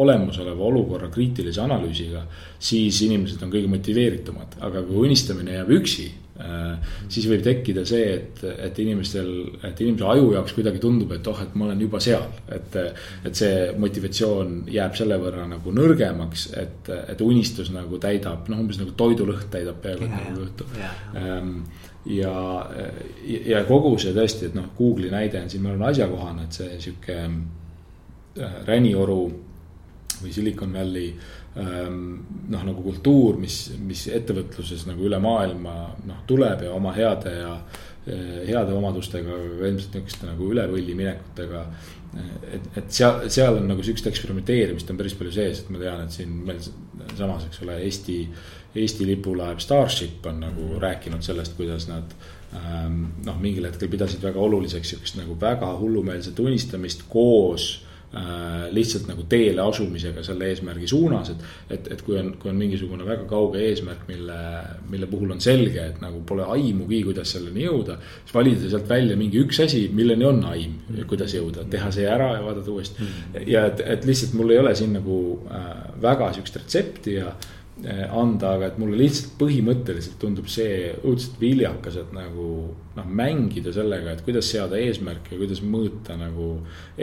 olemasoleva olukorra kriitilise analüüsiga, siis inimesed on kõige motiveeritumad, aga kui unistamine jääb üksi siis võib tekkida see, et, et inimestel, et inimese aju jaoks kuidagi tundub, et oh, et ma olen juba seal. et, et see motivatsioon jääb selle võrra nagu nõrgemaks, et, et unistus nagu täidab, noh, umbes nagu toidulõhn täidab peaaegu nagu õhtu. Ähm, ja, ja kogu see tõesti, et noh, Google'i näide on siin, ma arvan, asjakohane, et see sihuke äh, rännioru või Silicon Valley noh, nagu kultuur, mis, mis ettevõtluses nagu üle maailma noh, tuleb ja oma heade ja eh, heade omadustega, aga ilmselt niisuguste nagu üle võlli minekutega. et, et seal, seal on nagu sihukest eksperimenteerimist on päris palju sees, et ma tean, et siin meil samas, eks ole, Eesti, Eesti lipulaev Starship on nagu mm. rääkinud sellest, kuidas nad ähm, noh, mingil hetkel pidasid väga oluliseks sihukest nagu väga hullumeelset unistamist koos lihtsalt nagu teele asumisega selle eesmärgi suunas, et. et, et kui on, kui on mingisugune väga kauge eesmärk, mille, mille puhul on selge, et nagu pole aimugi, kuidas selleni jõuda. siis valida sealt välja mingi üks asi, milleni on aim, kuidas jõuda, teha see ära ja vaadata uuesti. Mm. ja et, et lihtsalt mul ei ole siin nagu äh, väga sihukest retsepti ja anda, aga et mulle lihtsalt põhimõtteliselt tundub see õudselt viljakas, et nagu noh, mängida sellega, et kuidas seada eesmärke ja kuidas mõõta nagu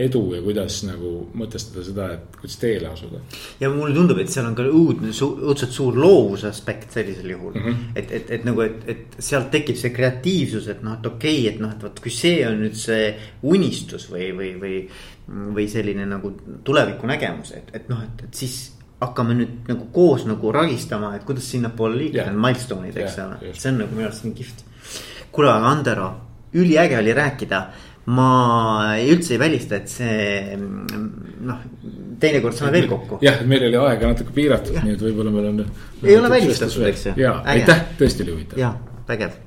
edu ja kuidas nagu mõtestada seda, et kuidas teele asuda. ja mulle tundub, et seal on ka õudne, õudselt suur loovuse aspekt sellisel juhul mm. -hmm. et, et, et nagu, et, et sealt tekib see kreatiivsus, et noh, et okei okay,, et noh, et vot kui see on nüüd see unistus või, või, või. või selline nagu tuleviku nägemus, et, et noh, et, et siis hakkame nüüd nagu koos nagu ragistama, et kuidas sinnapoole liikuda, need milstone'id, eks ole, see on nagu minu arust nii kihvt. kuule, aga Andero, üliäge oli rääkida. ma üldse ei välista, et see noh, teinekord saame veel kokku. jah, meil oli aega natuke piiratud, nii et võib-olla meil on. ei ole välistatud, eks ju. ja, aitäh, tõesti oli huvitav. ja, vägev